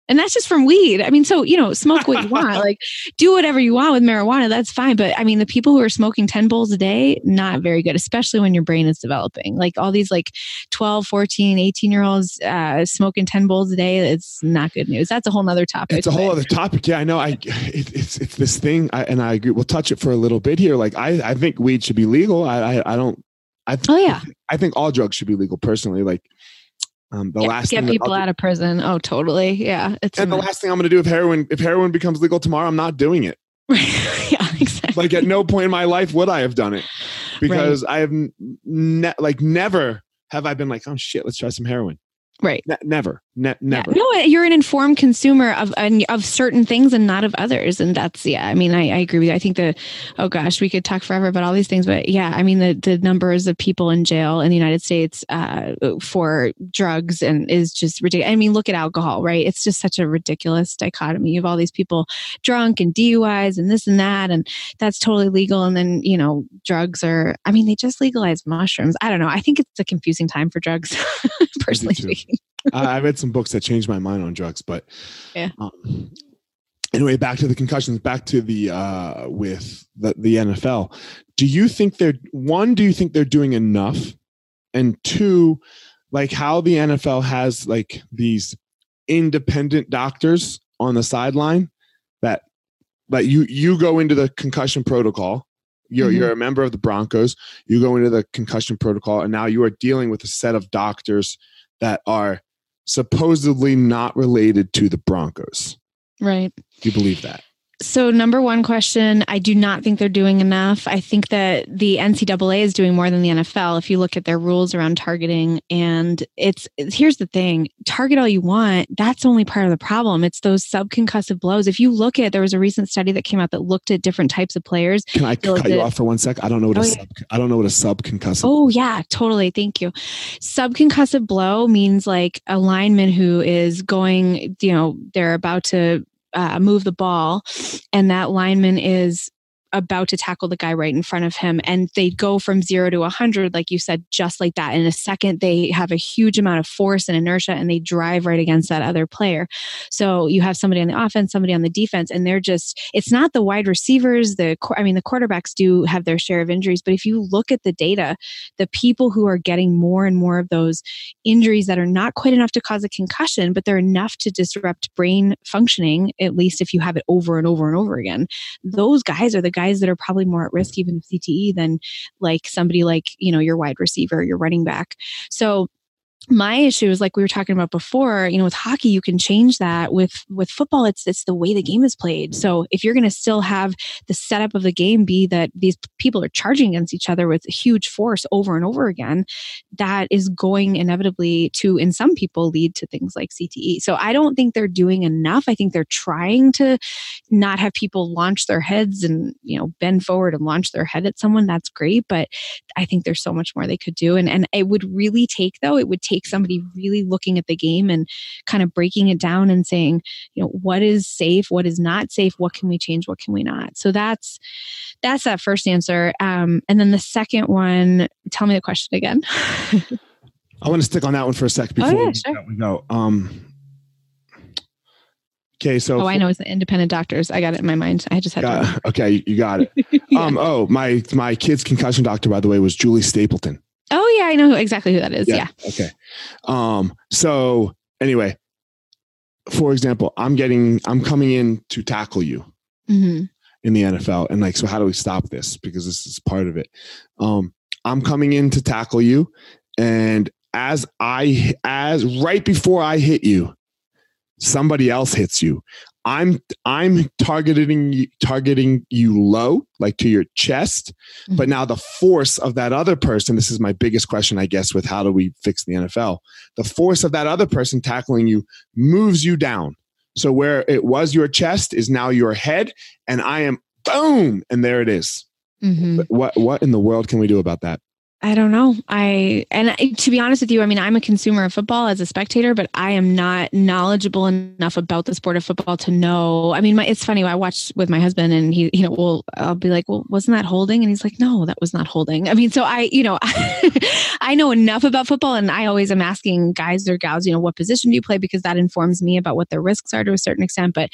And that's just from weed. I mean, so, you know, smoke what you want, like do whatever you want with marijuana. That's fine. But I mean, the people who are smoking 10 bowls a day, not very good, especially when your brain is developing. Like all these like 12, 14, 18 year olds uh, smoking 10 bowls a day, it's not good news. That's a whole nother topic. It's a whole other topic. Yeah, I know. I, it, it's, it's this thing. I, and I agree. We'll touch it for a little bit here. Like I, I think weed should be legal. I, I, I don't, I, th- oh yeah. I think all drugs should be legal personally. Like, um, the yeah, last get people out of prison. Oh, totally. Yeah. It's and the last thing I'm going to do if heroin if heroin becomes legal tomorrow, I'm not doing it. yeah, exactly. Like at no point in my life would I have done it because right. I have ne- like never have I been like, oh shit, let's try some heroin. Right. Ne- never. Ne- never. Yeah. No, you're an informed consumer of of certain things and not of others, and that's yeah. I mean, I, I agree with you. I think the oh gosh, we could talk forever about all these things, but yeah, I mean the the numbers of people in jail in the United States uh, for drugs and is just ridiculous. I mean, look at alcohol, right? It's just such a ridiculous dichotomy of all these people drunk and DUIs and this and that, and that's totally legal. And then you know, drugs are. I mean, they just legalized mushrooms. I don't know. I think it's a confusing time for drugs, personally speaking. I read some books that changed my mind on drugs, but yeah. Um, anyway, back to the concussions. Back to the uh, with the the NFL. Do you think they're one? Do you think they're doing enough? And two, like how the NFL has like these independent doctors on the sideline that that you you go into the concussion protocol. You're mm-hmm. you're a member of the Broncos. You go into the concussion protocol, and now you are dealing with a set of doctors that are supposedly not related to the Broncos. Right. Do you believe that? So, number one question I do not think they're doing enough. I think that the NCAA is doing more than the NFL. If you look at their rules around targeting, and it's, here's the thing target all you want, that's only part of the problem. It's those subconcussive blows. If you look at, there was a recent study that came out that looked at different types of players. Can I cut you off for one sec? I don't know what oh, a sub, I don't know what a subconcussive. Oh yeah, totally. Thank you. Subconcussive blow means like a lineman who is going, you know, they're about to uh, move the ball, and that lineman is about to tackle the guy right in front of him and they go from 0 to a 100 like you said just like that. In a second they have a huge amount of force and inertia and they drive right against that other player. So you have somebody on the offense somebody on the defense and they're just it's not the wide receivers the i mean the quarterbacks do have their share of injuries but if you look at the data the people who are getting more and more of those injuries that are not quite enough to cause a concussion but they're enough to disrupt brain functioning at least if you have it over and over and over again those guys are the guys that are probably more at risk even of CTE than like somebody like, you know, your wide receiver, your running back. So my issue is like we were talking about before you know with hockey you can change that. With with football it's it's the way the game is played. So if you're going to still have the setup of the game be that these people are charging against each other with huge force over and over again that is going inevitably to in some people lead to things like CTE so I don't think they're doing enough. I think they're trying to not have people launch their heads and you know bend forward and launch their head at someone. That's great but I think there's so much more they could do. And and it would really take though it would take take somebody really looking at the game and kind of breaking it down and saying, you know, what is safe, what is not safe, what can we change, what can we not. So that's that's that first answer. Um, and then the second one, tell me the question again. I want to stick on that one for a sec before oh, yeah, sure. we go. Um, Okay, so oh, I know it's the independent doctors. I got it in my mind. I just had got, to. Okay, you got it. yeah. Um. Oh, my my kid's concussion doctor, by the way, was Julie Stapleton. Oh yeah, I know exactly who that is. Yeah. yeah. Okay. Um. So anyway, for example, I'm getting, I'm coming in to tackle you mm-hmm. in the NFL, and like, so how do we stop this? Because this is part of it. Um. I'm coming in to tackle you, and as I, as right before I hit you, somebody else hits you. I'm I'm targeting targeting you low, like to your chest. Mm-hmm. But now the force of that other person, this is my biggest question, I guess, with how do we fix the NFL? The force of that other person tackling you moves you down. So where it was your chest is now your head, and I am boom, and there it is. Mm-hmm. What what in the world can we do about that? I don't know. I and to be honest with you, I mean, I'm a consumer of football as a spectator, but I am not knowledgeable enough about the sport of football to know. I mean, my, it's funny. I watched with my husband, and he, you know, well, I'll be like, "Well, wasn't that holding?" And he's like, "No, that was not holding." I mean, so I, you know, I know enough about football, and I always am asking guys or gals, you know, what position do you play because that informs me about what their risks are to a certain extent. But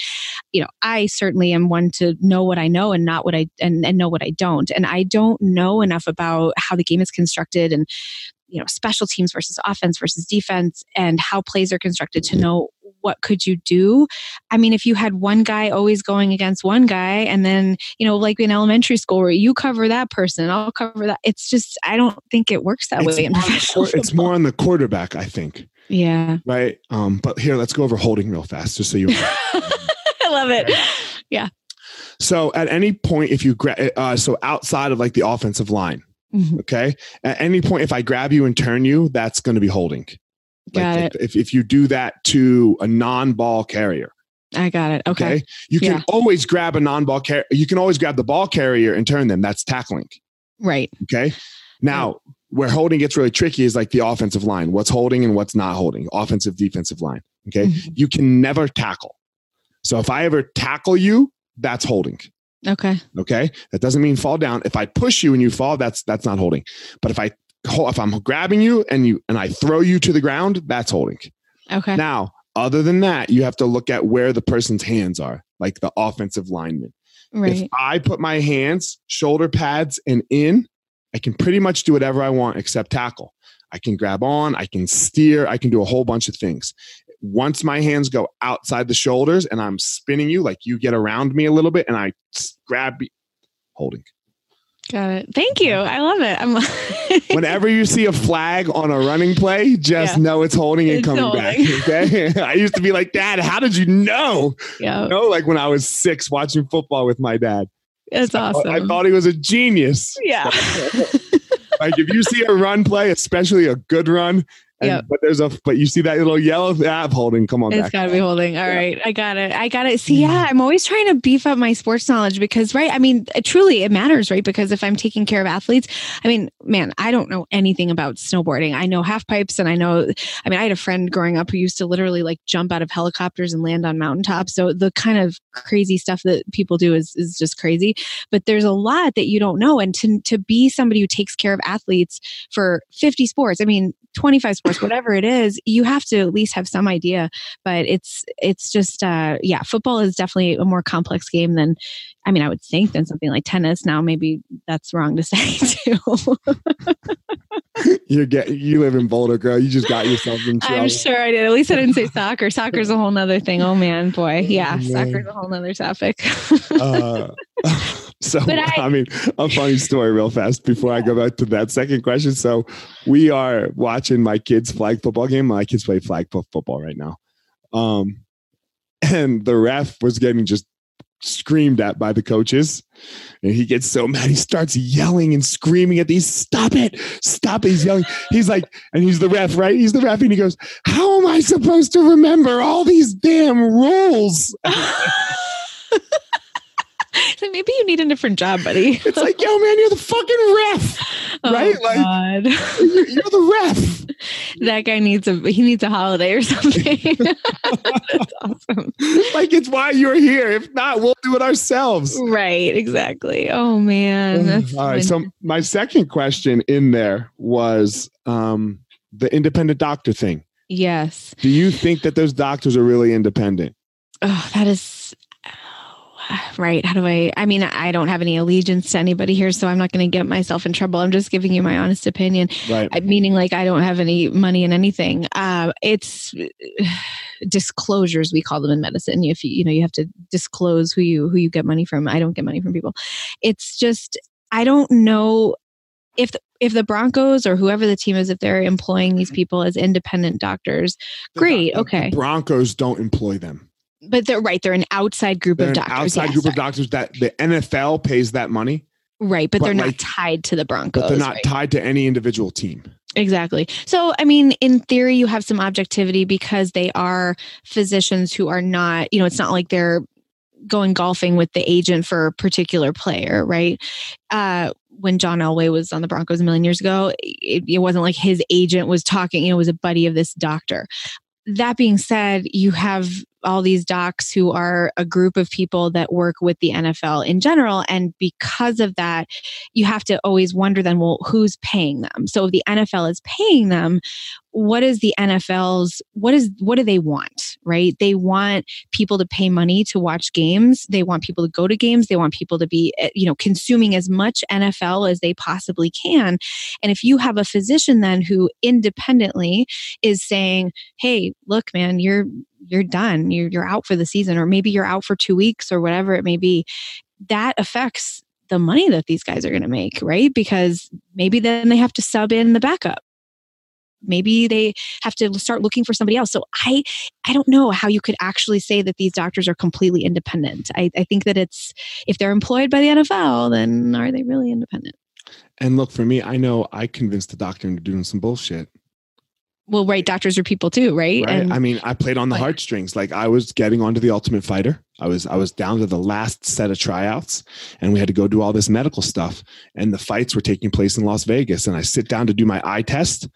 you know, I certainly am one to know what I know and not what I and, and know what I don't, and I don't know enough about how the game is constructed and you know special teams versus offense versus defense and how plays are constructed to know what could you do. I mean if you had one guy always going against one guy and then you know like in elementary school where you cover that person i'll cover that it's just i don't think it works that it's way more, it's more on the quarterback i think. Yeah. Right? Um but here let's go over holding real fast just so you i love it. Yeah. So at any point if you grab uh, so outside of like the offensive line Mm-hmm. Okay. At any point, if I grab you and turn you, that's going to be holding. Got like it. If, if you do that to a non ball carrier. I got it. Okay. okay? You can yeah. always grab a non ball carrier. You can always grab the ball carrier and turn them. That's tackling. Right. Okay. Now, where holding gets really tricky is like the offensive line. What's holding and what's not holding, offensive, defensive line. Okay. Mm-hmm. You can never tackle. So if I ever tackle you, that's holding. Okay. Okay. That doesn't mean fall down. If I push you and you fall, that's that's not holding. But if I if I'm grabbing you and you and I throw you to the ground, that's holding. Okay. Now, other than that, you have to look at where the person's hands are, like the offensive lineman. Right. If I put my hands, shoulder pads, and in, I can pretty much do whatever I want except tackle. I can grab on, I can steer, I can do a whole bunch of things once my hands go outside the shoulders and I'm spinning you, like you get around me a little bit and I grab you, holding. Got it. Thank you. I love it. I'm Whenever you see a flag on a running play, just yeah. know it's holding and it's coming holding. back. Okay. I used to be like, Dad, how did you know? Yeah. You know, like when I was six watching football with my dad. It's so awesome. I thought he was a genius. Yeah. like if you see a run play, especially a good run, yeah. But there's a but you see that little yellow app holding. Come on, it's got to be holding. All yeah. right, I got it. I got it. See, mm-hmm. yeah, I'm always trying to beef up my sports knowledge because, right? I mean, it, truly, it matters, right? Because if I'm taking care of athletes, I mean, man, I don't know anything about snowboarding. I know half pipes, and I know. I mean, I had a friend growing up who used to literally like jump out of helicopters and land on mountaintops. So the kind of crazy stuff that people do is is just crazy. But there's a lot that you don't know, and to to be somebody who takes care of athletes for 50 sports. I mean, 25 sports whatever it is you have to at least have some idea. But it's it's just uh yeah football is definitely a more complex game than i mean i would think than something like tennis. Now maybe that's wrong to say too you get you live in Boulder, girl. You just got yourself in trouble. I'm sure I did. At least I didn't say soccer. Soccer's a whole nother thing. Oh man, boy, yeah, oh, soccer's a whole nother topic. uh, so I, I, mean, a funny story, real fast, before I go back to that second question. So we are watching my kids' flag football game. My kids play flag football right now, um, and the ref was getting just screamed at by the coaches. And he gets so mad, he starts yelling and screaming at these, stop it, stop it. He's yelling. He's like, and he's the ref, right? He's the ref. And he goes, How am I supposed to remember all these damn rules? like maybe you need a different job, buddy. it's like, yo, man, you're the fucking ref, oh, right? Like, God. You're, you're, the ref. That guy needs a he needs a holiday or something. That's awesome. Like it's why you're here. If not, we'll do it ourselves. Right. Exactly. Oh man. That's All right. So my second question in there was um, the independent doctor thing. Yes. Do you think that those doctors are really independent? Oh, that is right. How do i i mean i don't have any allegiance to anybody here so i'm not going to get myself in trouble. I'm just giving you my honest opinion. Right. Meaning like i don't have any money in anything. Uh, it's disclosures we call them in medicine. If you you know you have to disclose who you who you get money from. I don't get money from people. It's just i don't know if the, if the Broncos or whoever the team is, if they're employing these people as independent doctors, great, okay. Broncos don't employ them but they're right. They're an outside group they're of doctors. outside yes, group sorry. of doctors that the NFL pays that money. Right, but, but they're like, not tied to the Broncos. But they're not right? tied to any individual team. Exactly. So, I mean, in theory, you have some objectivity because they are physicians who are not, you know, it's not like they're going golfing with the agent for a particular player, right? Uh, when John Elway was on the Broncos a million years ago, it, it, wasn't like his agent was talking, you know, it was a buddy of this doctor. That being said, you have all these docs who are a group of people that work with the NFL in general. And because of that, you have to always wonder then, well, who's paying them? So if the NFL is paying them, what is the NFL's what is what do they want, right? They want people to pay money to watch games. They want people to go to games. They want people to be, eh, you know, consuming as much NFL as they possibly can. And if you have a physician then who independently is saying, "Hey, look, man, you're you're done. You're you're out for the season or maybe you're out for 2 weeks or whatever it may be." That affects the money that these guys are going to make, right? Because maybe then they have to sub in the backup maybe they have to start looking for somebody else so i i don't know how you could actually say that these doctors are completely independent i, I think that it's if they're employed by the nfl then are they really independent and look for me i know i convinced the doctor into doing some bullshit well right doctors are people too right, right? And, i mean i played on the heartstrings. Like i was getting onto the ultimate fighter. I was i was down to the last set of tryouts and we had to go do all this medical stuff and the fights were taking place in las vegas and i sit down to do my eye test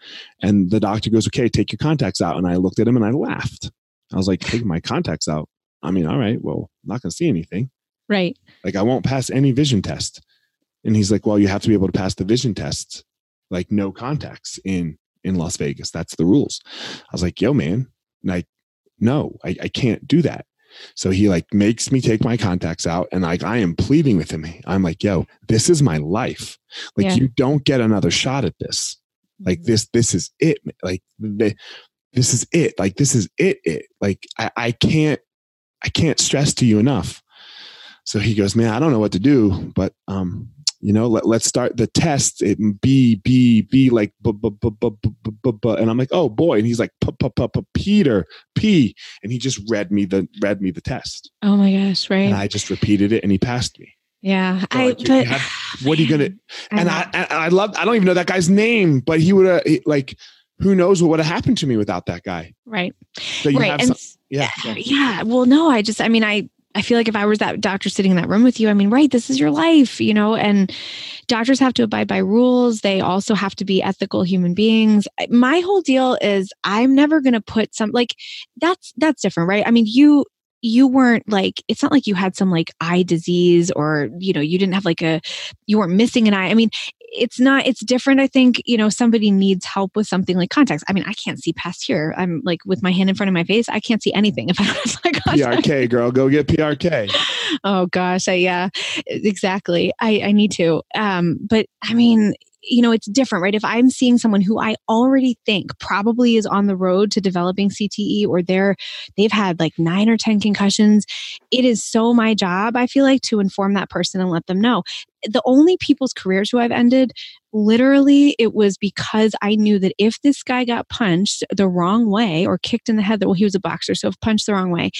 and the doctor goes okay take your contacts out. And i looked at him and i laughed. I was like take my contacts out. I mean all right well i'm not going to see anything. Right. Like i won't pass any vision test. And he's like well you have to be able to pass the vision test. Like no contacts in in Las Vegas. That's the rules. I was like, yo, man, like, no, I, I can't do that. So he like makes me take my contacts out and like I am pleading with him. I'm like, yo, this is my life. Like yeah. you don't get another shot at this. Like mm-hmm. this, this is it. Like the, this is it. Like this is it. It like I, I can't I can't stress to you enough. So he goes, man, I don't know what to do, but um, you know, let, let's start the test. It B B B like b b b b b b b and I'm like, oh boy, and he's like, p p p p Peter P, and he just read me the read me the test. Oh my gosh, right? And I just repeated it, and he passed me. Yeah, So, I. like, but have- what are you gonna? And. I, and I love. I don't even know that guy's name, but he would have like. Who knows what would have happened to me without that guy? right, So you right, have and some, s- yeah. yeah. Well, no, I just, I mean, I. I feel like if I was that doctor sitting in that room with you, I mean, right, this is your life, you know, and doctors have to abide by rules. They also have to be ethical human beings. My whole deal is I'm never going to put some like that's that's different, right? I mean, you you weren't like it's not like you had some like eye disease or you know you didn't have like a you weren't missing an eye i mean it's not it's different i think you know somebody needs help with something like contacts i mean i can't see past here. I'm like with my hand in front of my face i can't see anything if i don't have my contacts PRK girl, go get PRK. oh gosh I, yeah exactly. I i need to. Um but i mean you know it's different right? If i'm seeing someone who i already think probably is on the road to developing cte or they're they've had like nine or ten concussions it is so my job i feel like to inform that person and let them know the only people's careers who i've ended literally it was because i knew that if this guy got punched the wrong way or kicked in the head that well he was a boxer so if punched the wrong way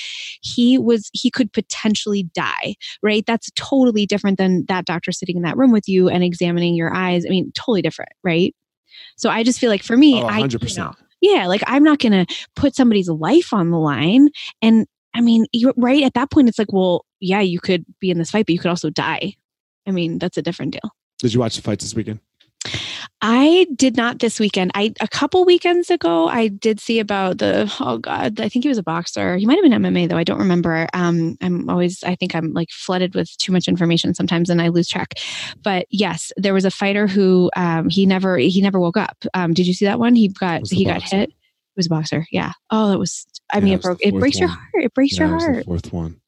he was he could potentially die right? That's totally different than that doctor sitting in that room with you and examining your eyes. I mean totally different right? So i just feel like for me Oh, i you 100%. know, yeah like i'm not going to put somebody's life on the line. And i mean right? At that point it's like well yeah you could be in this fight but you could also die i mean that's a different deal Did you watch the fights this weekend? I did not this weekend. I a couple weekends ago I did see about the oh god, I think he was a boxer. He might have been MMA though. I don't remember. Um I'm always I think I'm like flooded with too much information sometimes and I lose track. But yes, there was a fighter who um he never he never woke up. Um did you see that one? He got he got hit. It was a boxer. Yeah. Oh, that was I Yeah, mean it it was broke it breaks your heart. It breaks Yeah, your heart. fourth one.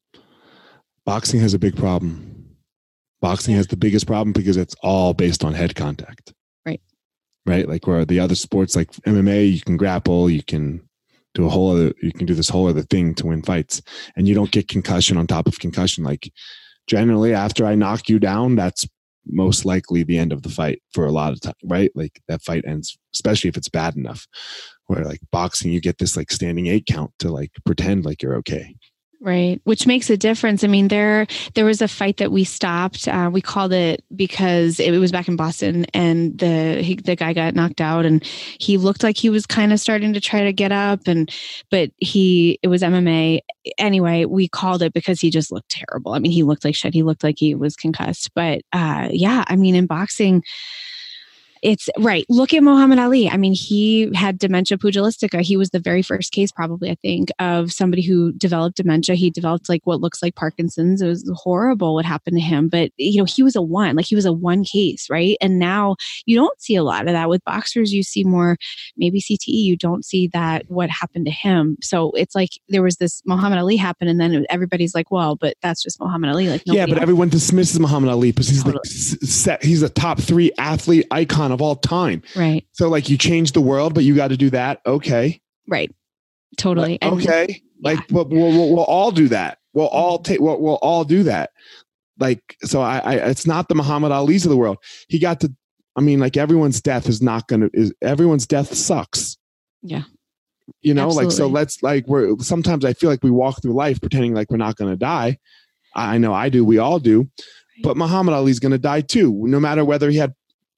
Boxing has a big problem. Boxing has the biggest problem because it's all based on head contact. Right. Right. Like where the other sports like MMA, you can grapple, you can do a whole other you can do this whole other thing to win fights. And you don't get concussion on top of concussion. Like generally after I knock you down, that's most likely the end of the fight for a lot of time, right? Like that fight ends, especially if it's bad enough. Where like boxing, you get this like standing eight count to like pretend like you're okay. Right, which makes a difference. I mean, there there was a fight that we stopped. Uh, we called it because it was back in Boston, and the he, the guy got knocked out, and he looked like he was kind of starting to try to get up, and but he it was MMA anyway. We called it because he just looked terrible. I mean, he looked like shit. He looked like he was concussed. But uh, yeah, I mean, in boxing, it's right. Look at Muhammad Ali. I mean, he had dementia pugilistica. He was the very first case, probably, I think, of somebody who developed dementia. He developed like what looks like Parkinson's. It was horrible what happened to him. But, you know, he was a one, like he was a one case, right? And now you don't see a lot of that with boxers. You see more maybe CTE. You don't see that what happened to him. So it's like there was this Muhammad Ali happen, and then everybody's like, well, but that's just Muhammad Ali. Like, yeah, but else- everyone dismisses Muhammad Ali because he's Totally. the he's a top three athlete icon of all time. right, So like you change the world, but you got to do that. Okay, right. Totally. Like, And- okay, like but we'll, we'll, we'll all do that. We'll mm-hmm. all take. We'll, we'll all do that. Like so, I, I it's not the Muhammad Ali's of the world. He got to. I mean, like everyone's death is not gonna. Is everyone's death sucks. Yeah. You know, like so. Let's like we're sometimes I feel like we walk through life pretending like we're not gonna die. I I know I do. We all do. But Muhammad Ali's going to die too, no matter whether he had.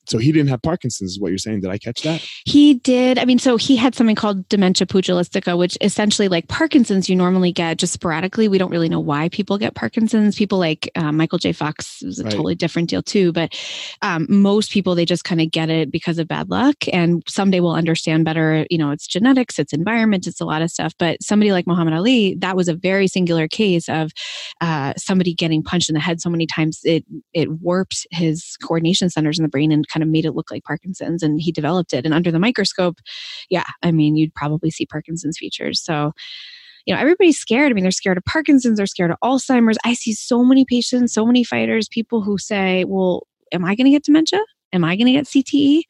So he didn't have Parkinson's, is what you're saying. Did I catch that? He did. I mean, so he had something called dementia pugilistica, which essentially, like Parkinson's, you normally get just sporadically. We don't really know why people get Parkinson's. People like uh, Michael J. Fox was a Right. totally different deal too. But um, most people, they just kind of get it because of bad luck. And someday we'll understand better. You know, it's genetics, it's environment, it's a lot of stuff. But somebody like Muhammad Ali, that was a very singular case of uh, somebody getting punched in the head so many times it it warped his coordination centers in the brain and kind of made it look like Parkinson's and he developed it. And under the microscope, yeah, I mean, you'd probably see Parkinson's features. So, you know, everybody's scared. I mean, they're scared of Parkinson's, they're scared of Alzheimer's. I see so many patients, so many fighters, people who say, well, am I going to get dementia? Am I going to get CTE?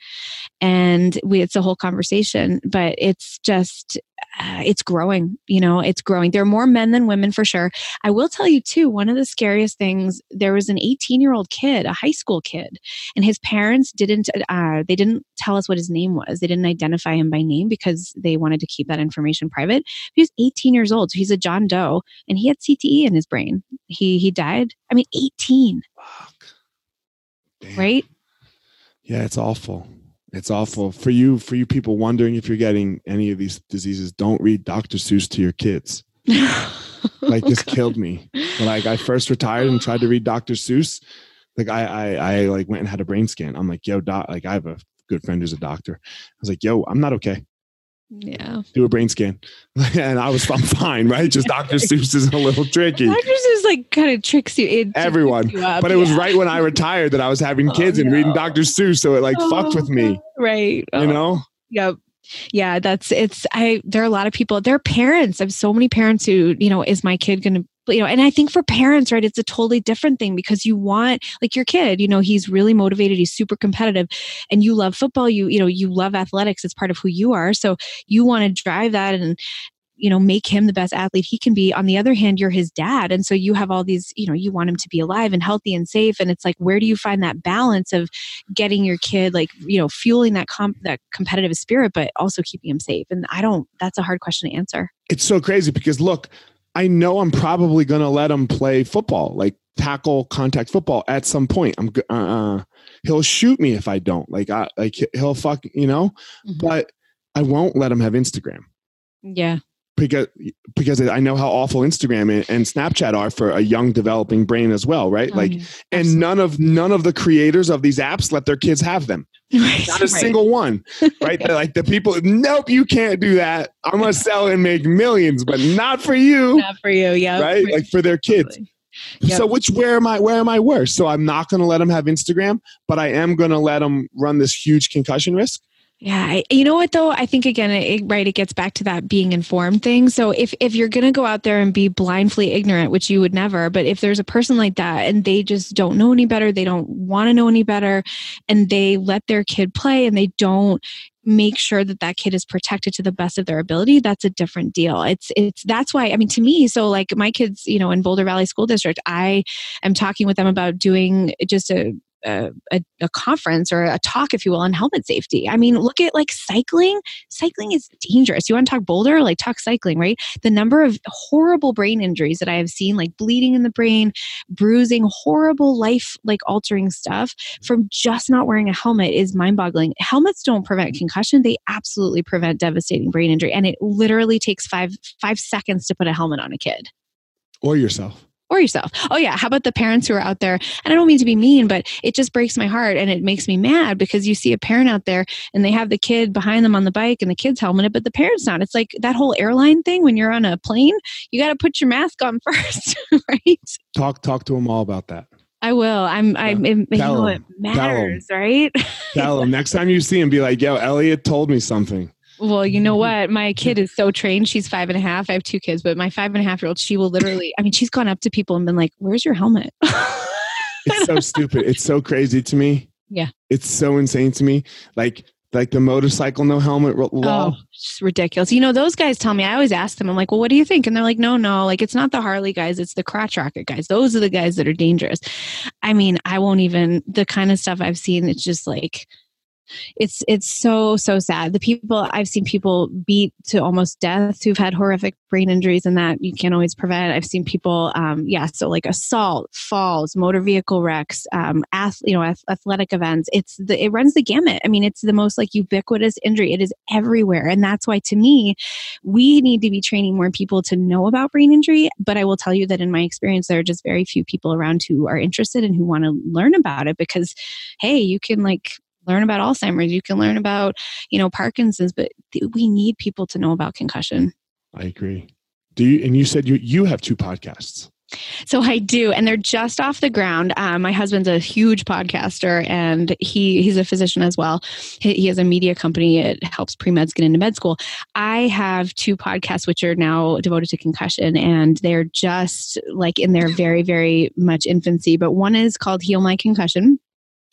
And we, it's a whole conversation, but it's just, uh, it's growing, you know, it's growing. There are more men than women for sure. I will tell you too, one of the scariest things, there was an 18 year old kid, a high school kid, and his parents didn't, uh, they didn't tell us what his name was. They didn't identify him by name because they wanted to keep that information private. He was 18 years old. So he's a John Doe and he had CTE in his brain. He, he died. I mean, 18. Fuck. Right? Yeah, it's awful. It's awful for you. For you people wondering if you're getting any of these diseases, don't read Dr. Seuss to your kids. like this killed me. like I first retired and tried to read Dr. Seuss. Like I, I, I like went and had a brain scan. I'm like, yo, doc. Like I have a good friend who's a doctor. I was like, yo, I'm not okay. Yeah. Do a brain scan. and I was I'm fine, right? Just Dr. Seuss is a little tricky. Dr. Seuss like kind of tricks you. It Everyone. You but it was right when I retired that I was having oh, kids oh, and no. reading Dr. Seuss. So it like oh, fucked with me. Right. You oh. know? Yep yeah that's it's i there are a lot of people there are parents i have so many parents who you know is my kid gonna you know and i think for parents right it's a totally different thing because you want like your kid you know he's really motivated he's super competitive and you love football you you know you love athletics it's part of who you are so you want to drive that and you know make him the best athlete he can be on the other hand you're his dad and so you have all these you know you want him to be alive and healthy and safe and it's like where do you find that balance of getting your kid like you know fueling that comp that competitive spirit but also keeping him safe and i don't that's a hard question to answer it's so crazy because look I know I'm probably going to let him play football, like tackle contact football at some point. I'm uh, uh, he'll shoot me if I don't. Like I like he'll fuck, you know, mm-hmm. but I won't let him have Instagram. Yeah. Because because I know how awful Instagram and Snapchat are for a young developing brain as well, right? Oh, like yeah. and none of none of the creators of these apps let their kids have them. Right, Not a right. single one, right? like the people, nope, you can't do that. I'm gonna sell and make millions, but not for you. Not for you, yeah. Right, like for their kids. Yep. So which where am I where am I worse? So I'm not going to let them have Instagram, but I am going to let them run this huge concussion risk. Yeah, you know what though? I think again, it, right, it gets back to that being informed thing. So if if you're going to go out there and be blindly ignorant, which you would never, but if there's a person like that and they just don't know any better, they don't want to know any better, and they let their kid play and they don't make sure that that kid is protected to the best of their ability that's a different deal it's it's that's why i mean to me so like my kids you know in boulder valley school district i am talking with them about doing just a a, a, conference or a talk, if you will, on helmet safety. I mean, look at like cycling. Cycling is dangerous. You want to talk boulder? Like talk cycling, right? The number of horrible brain injuries that I have seen, like bleeding in the brain, bruising, horrible life like altering stuff from just not wearing a helmet is mind boggling. Helmets don't prevent concussion, they absolutely prevent devastating brain injury. And it literally takes five five seconds to put a helmet on a kid. Or yourself or yourself. Oh yeah, how about the parents who are out there? And I don't mean to be mean, but it just breaks my heart and it makes me mad because you see a parent out there and they have the kid behind them on the bike and the kid's helmeted, but the parent's not. It's like that whole airline thing when you're on a plane, you got to put your mask on first, right? Talk talk to them all about that. I will. I'm. I'm. Yeah. It, you know, it matters, right? tell them next time you see him, be like, "Yo, Elliot told me something." Well, you know what? My kid is so trained. She's five and a half. I have two kids, but my five and a half year old, she will literally, I mean, she's gone up to people and been like, Where's your helmet? it's so stupid. It's so crazy to me. Yeah. It's so insane to me. Like, like the motorcycle no helmet law. Oh, it's ridiculous. You know, those guys tell me, I always ask them, I'm like, well, what do you think? And they're like, no, no, like it's not the Harley guys, it's the crotch rocket guys. Those are the guys that are dangerous. I mean, I won't even, the kind of stuff I've seen, it's just like, it's it's so so sad. The people i've seen people beat to almost death who've had horrific brain injuries and that you can't always prevent. I've seen people um, yeah so like assault falls motor vehicle wrecks um, ath- you know athletic events. It's the it runs the gamut. I mean it's the most like ubiquitous injury. It is everywhere. And that's why to me we need to be training more people to know about brain injury. But i will tell you that in my experience there are just very few people around who are interested and who want to learn about it because hey you can like learn about Alzheimer's, you can learn about, you know, Parkinson's, but th- we need people to know about concussion. I agree. Do you, and you said you, you have two podcasts. So I do, and they're just off the ground. Um, my husband's a huge podcaster, and he he's a physician as well. He, he has a media company. It helps pre meds get into med school. I have two podcasts which are now devoted to concussion, and they're just like in their very very much infancy. But one is called Heal My Concussion,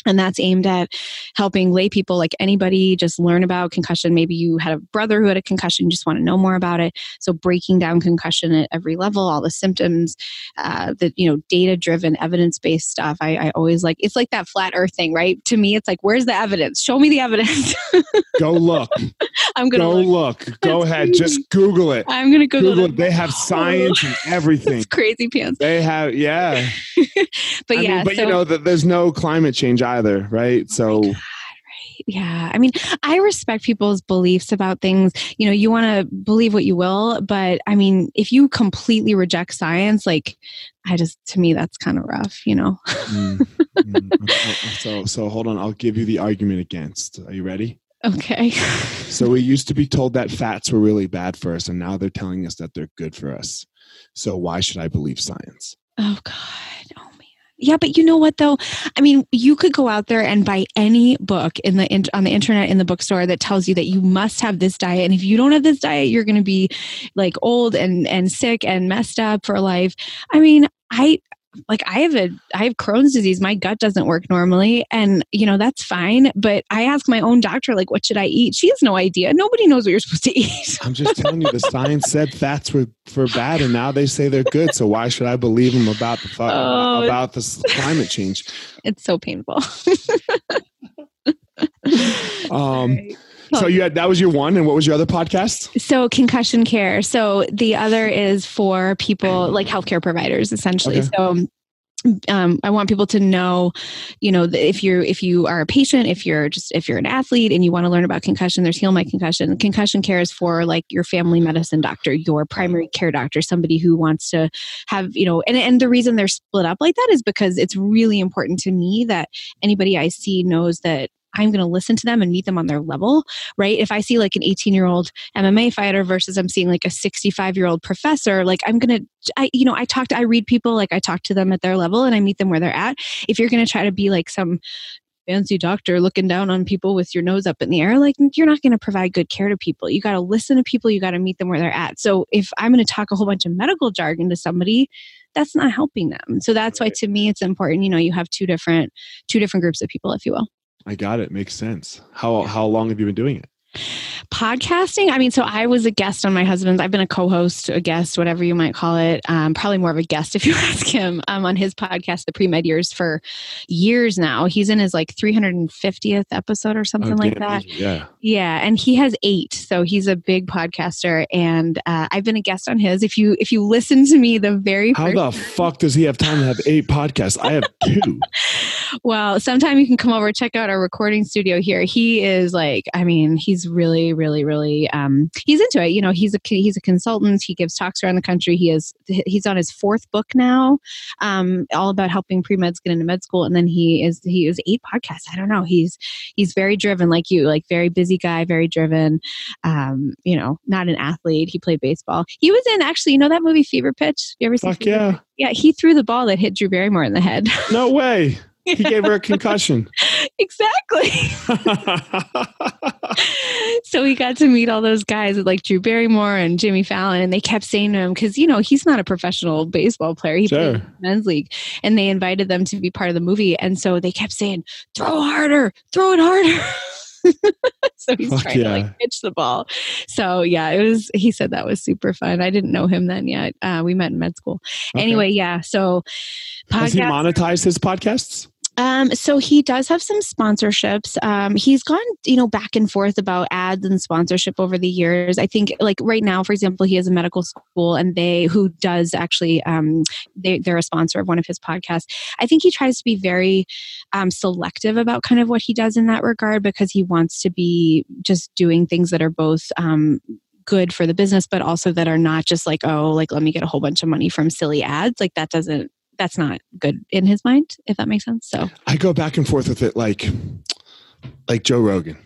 and that's aimed at helping lay people like anybody just learn about concussion. Maybe you had a brother who had a concussion you just want to know more about it. So breaking down concussion at every level all the symptoms uh, the you know data driven evidence based stuff I, I always like it's like that flat earth thing right? To me it's like where's the evidence? Show me the evidence. Go look. I'm gonna go look, look. go ahead. crazy. just google it. I'm gonna google, google it. it. They have science and everything. It's crazy pants they have yeah. But I yeah mean, but so, you know that there's no climate change either, right? Oh so. Oh yeah. I mean, I respect people's beliefs about things. You know, you want to believe what you will, but I mean, if you completely reject science, like, I just, to me, that's kind of rough, you know? mm, mm. So, so hold on. I'll give you the argument against. Are you ready? Okay. so we used to be told that fats were really bad for us, and now they're telling us that they're good for us. So why should I believe science? Oh, God. Oh, yeah, but you know what though? I mean, you could go out there and buy any book in the in, on the internet in the bookstore that tells you that you must have this diet, and if you don't have this diet, you're going to be like old and and sick and messed up for life. I mean, I like I have a I have Crohn's disease. My gut doesn't work normally and you know that's fine, but I ask my own doctor like what should I eat? She has no idea. Nobody knows what you're supposed to eat. I'm just telling you the science said fats were for bad and now they say they're good. So why should I believe them about the oh, about the climate change? It's so painful. um so you had that was your one, and what was your other podcast? So concussion care. So the other is for people like healthcare providers, essentially. Okay. So um, I want people to know, you know, if you're if you are a patient, if you're just if you're an athlete and you want to learn about concussion, there's Heal My Concussion. Concussion care is for like your family medicine doctor, your primary care doctor, somebody who wants to have, you know, and and the reason they're split up like that is because it's really important to me that anybody I see knows that I'm going to listen to them and meet them on their level, right? If I see like an 18 year old MMA fighter versus I'm seeing like a 65 year old professor, like I'm going to, I, you know, I talk to, I read people, like I talk to them at their level and I meet them where they're at. If you're going to try to be like some fancy doctor looking down on people with your nose up in the air, like you're not going to provide good care to people. You got to listen to people, you got to meet them where they're at. So if I'm going to talk a whole bunch of medical jargon to somebody, that's not helping them. So that's why to me it's important, you know, you have two different two different groups of people if you will. I got it. Makes sense. How how long have you been doing it? Podcasting i mean so i was a guest on my husband's i've been a co-host a guest whatever you might call it um, probably more of a guest if you ask him um, on his podcast the pre-med years for years now. He's in his like 350th episode or something oh, like that. yeah. Yeah and he has eight so he's a big podcaster and uh, i've been a guest on his. If you if you listen to me the very how the fuck does he have time to have eight podcasts? I have two. Well sometime you can come over check out our recording studio here. He is like i mean he's really, really, really um, he's into it. You know, he's a he's a consultant. He gives talks around the country. He is he's on his fourth book now, um, all about helping pre meds get into med school. And then he is he is eight podcasts. I don't know. He's he's very driven, like you, like very busy guy, very driven. Um, you know, not an athlete. He played baseball. He was in actually, you know that movie Fever Pitch. You ever seen? Fuck yeah. Yeah, he threw the ball that hit Drew Barrymore in the head. No way. He gave her a concussion. Exactly. so we got to meet all those guys like Drew Barrymore and Jimmy Fallon, and they kept saying to him because you know he's not a professional baseball player; he sure. played men's league, and they invited them to be part of the movie, and so they kept saying, "Throw harder, throw it harder." so he's Fuck trying yeah. to like pitch the ball. So yeah, it was. He said that was super fun. I didn't know him then yet. Uh, we met in med school. Okay. Anyway, yeah. So podcast, has he monetized his podcasts? Um, so he does have some sponsorships. Um, he's gone, you know, back and forth about ads and sponsorship over the years. I think, like right now, for example, he has a medical school, and they who does actually, um, they, they're a sponsor of one of his podcasts. I think he tries to be very um, selective about kind of what he does in that regard because he wants to be just doing things that are both um, good for the business but also that are not just like oh like let me get a whole bunch of money from silly ads like that doesn't that's not good in his mind, if that makes sense. So I go back and forth with it like like Joe Rogan.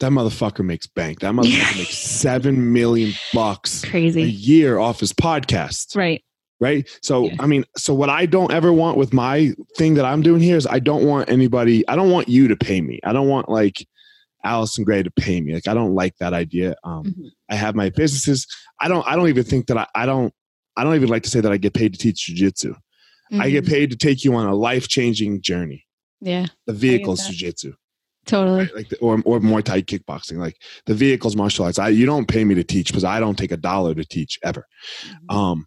That motherfucker makes bank. That motherfucker makes seven million bucks crazy a year off his podcast. Right. Right. So yeah. I mean, so what I don't ever want with my thing that I'm doing here is I don't want anybody, I don't want you to pay me. I don't want like Allison Gray to pay me. Like I don't like that idea. Um, mm-hmm. I have my businesses. I don't I don't even think that I, I don't I don't even like to say that I get paid to teach jujitsu. Mm-hmm. I get mm-hmm. paid to take you on a life changing journey. Yeah. The vehicle's jujitsu. Totally. Right? Like the, or or Muay Thai kickboxing. Like the vehicle's martial arts. I you don't pay me to teach because I don't take a dollar to teach ever. Mm-hmm. Um,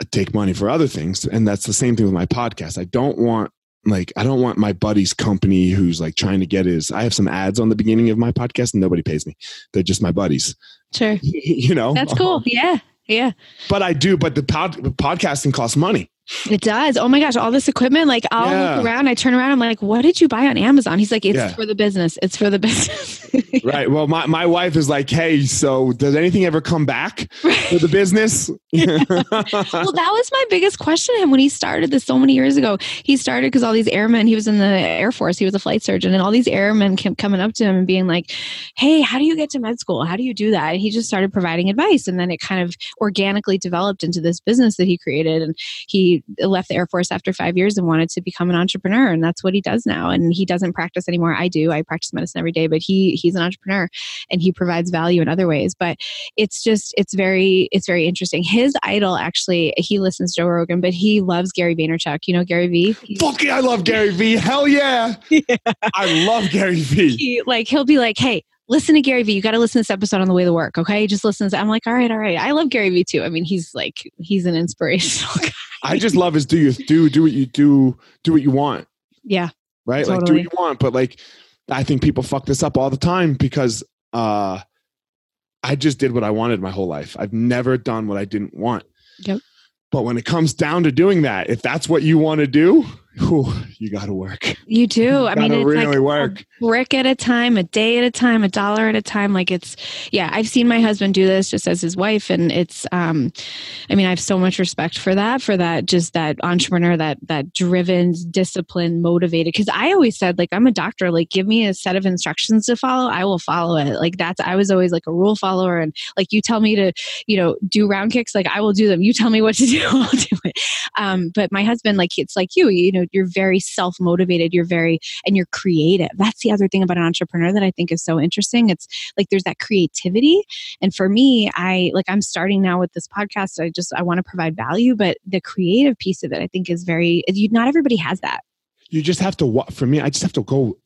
I take money for other things, and that's the same thing with my podcast. I don't want like I don't want my buddy's company who's like trying to get his. I have some ads on the beginning of my podcast, and nobody pays me. They're just my buddies. Sure. you know, that's cool. Yeah, yeah. But I do. But the pod, podcasting costs money. It does. Oh my gosh, all this equipment. Like I'll yeah. look around, I turn around, I'm like, what did you buy on Amazon? He's like, it's yeah. for the business. It's for the business. right. Well, my, my wife is like, hey, so does anything ever come back for the business? well, that was my biggest question to him when he started this so many years ago. He started because all these airmen, he was in the Air Force, he was a flight surgeon, and all these airmen kept coming up to him and being like, hey, how do you get to med school? How do you do that? And he just started providing advice. And then it kind of organically developed into this business that he created. And he left the Air Force after five years and wanted to become an entrepreneur. And that's what he does now. And he doesn't practice anymore. I do. I practice medicine every day, but he he's an entrepreneur and he provides value in other ways. But it's just it's very it's very interesting. His idol actually he listens to Joe Rogan, but he loves Gary Vaynerchuk. You know Gary V. Fuck yeah, I love Gary V. Hell yeah. yeah. I love Gary V. He, like he'll be like, hey, listen to Gary Vee. You got to listen to this episode on the way to work. Okay. Just listen. To, I'm like, all right, all right. I love Gary Vee too. I mean, he's like, he's an inspirational guy. I just love is do you do, do what you do, do what you want. Yeah. Right. Totally. Like do what you want. But like, I think people fuck this up all the time because, uh, I just did what I wanted my whole life. I've never done what I didn't want. Yep. But when it comes down to doing that, if that's what you want to do, whew, you got to work. You do. I mean, it's really like work. brick at a time, a day at a time, a dollar at a time. Like it's, yeah, I've seen my husband do this just as his wife. And it's, um, I mean, I have so much respect for that, for that, just that entrepreneur, that, that driven, disciplined, motivated. Cause I always said, like, I'm a doctor, like, give me a set of instructions to follow. I will follow it. Like that's, I was always like a rule follower. And like, you tell me to, you know, do round kicks, like I will do them. You tell me what to do, I'll do it. Um, but my husband, like, it's like you, you know, you're very self motivated. You're very, and you're creative. That's the other thing about an entrepreneur that I think is so interesting. It's like there's that creativity. And for me, I like, I'm starting now with this podcast. I just, I want to provide value, but the creative piece of it, I think is very, you not everybody has that you just have to for me i just have to go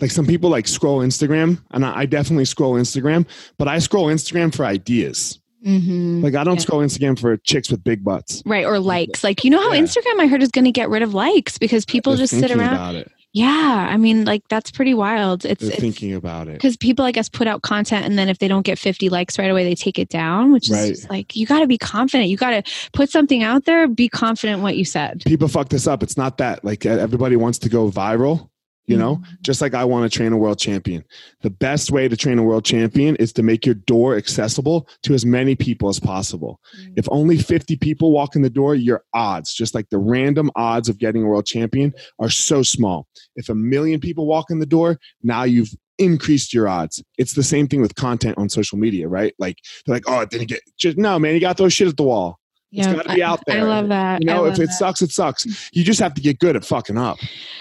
like some people like scroll instagram and i definitely scroll instagram but i scroll instagram for ideas Mm-hmm. Like I don't yeah. scroll Instagram for chicks with big butts. Right. Or likes. Like, you know how yeah. Instagram I heard is going to get rid of likes because people just sit around. Yeah. I mean, like that's pretty wild. It's, it's thinking about it. Because people, I guess, put out content and then if they don't get 50 likes right away, they take it down, which is right. like, you got to be confident. You got to put something out there, be confident what you said. People fuck this up. It's not that. Like everybody wants to go viral you know? Mm-hmm. just like i want to train a world champion. The best way to train a world champion is to make your door accessible to as many people as possible. Mm-hmm. if only 50 people walk in the door your odds just like the random odds of getting a world champion are so small. If a million people walk in the door now you've increased your odds. It's the same thing with content on social media right? Like they're like oh it didn't get just no man you got those shit at the wall yeah, it's got to be out there. I love that. You know, if it that. sucks, it sucks. You just have to get good at fucking up.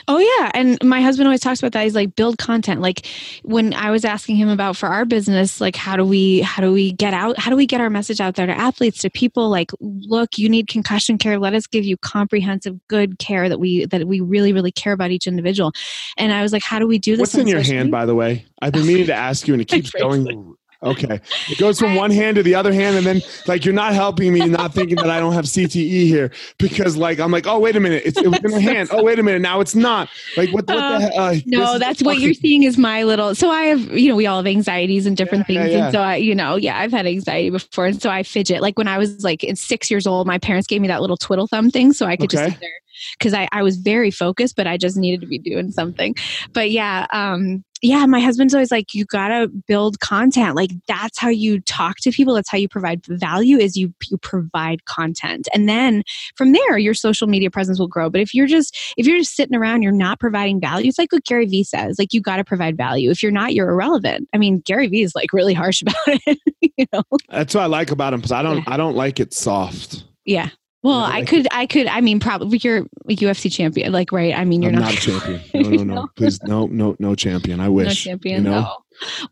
Oh yeah, and my husband always talks about that. He's like, build content. Like when I was asking him about for our business, like how do we how do we get out? How do we get our message out there to athletes, to people? Like, look, you need concussion care. Let us give you comprehensive, good care that we that we really really care about each individual. And I was like, how do we do this? What's in your hand, by the way? I've been meaning to ask you, and it keeps going Okay. It goes from one hand to the other hand, and then like you're not helping me, not thinking that I don't have CTE here because like I'm like, oh wait a minute, it's, it was in my hand. Oh wait a minute, now it's not. Like what? what uh, the uh, no, that's what you're seeing is my little. So I have, you know, we all have anxieties and different yeah, things, yeah, yeah. and so I, you know, yeah, I've had anxiety before, and so I fidget. Like when I was like in six years old, my parents gave me that little twiddle thumb thing, so I could okay. just sit there because I, I was very focused, but I just needed to be doing something. But yeah, um, yeah, my husband's always like, you gotta build content. Like that's how you talk to people. That's how you provide value is you you provide content. And then from there your social media presence will grow. But if you're just if you're just sitting around, you're not providing value, it's like what Gary Vee says. Like you gotta provide value. If you're not, you're irrelevant. I mean, Gary Vee is like really harsh about it. you know? That's what I like about him because I don't yeah. I don't like it soft. Yeah. Well, I could, I could, I mean, probably you're a UFC champion, like, right? I mean, you're not, not a champion. No, no, no, please, no, no, no champion. I wish. No champion. You know? No.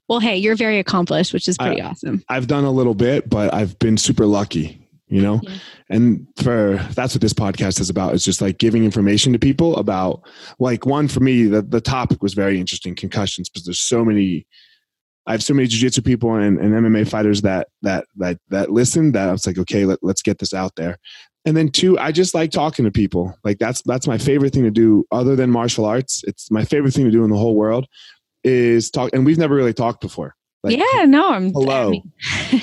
Well, hey, you're very accomplished, which is pretty I, awesome. I've done a little bit, but I've been super lucky. you know yeah. and for that's what this podcast is about it's just like giving information to people about like one for me the, the topic was very interesting concussions because there's so many I have so many jiu-jitsu people and, and MMA fighters that that that that listen that I was like, okay, let, let's get this out there. And then two, I just like talking to people. Like that's that's my favorite thing to do other than martial arts. It's my favorite thing to do in the whole world is talk and we've never really talked before. Like, yeah, no, I'm hello. I mean.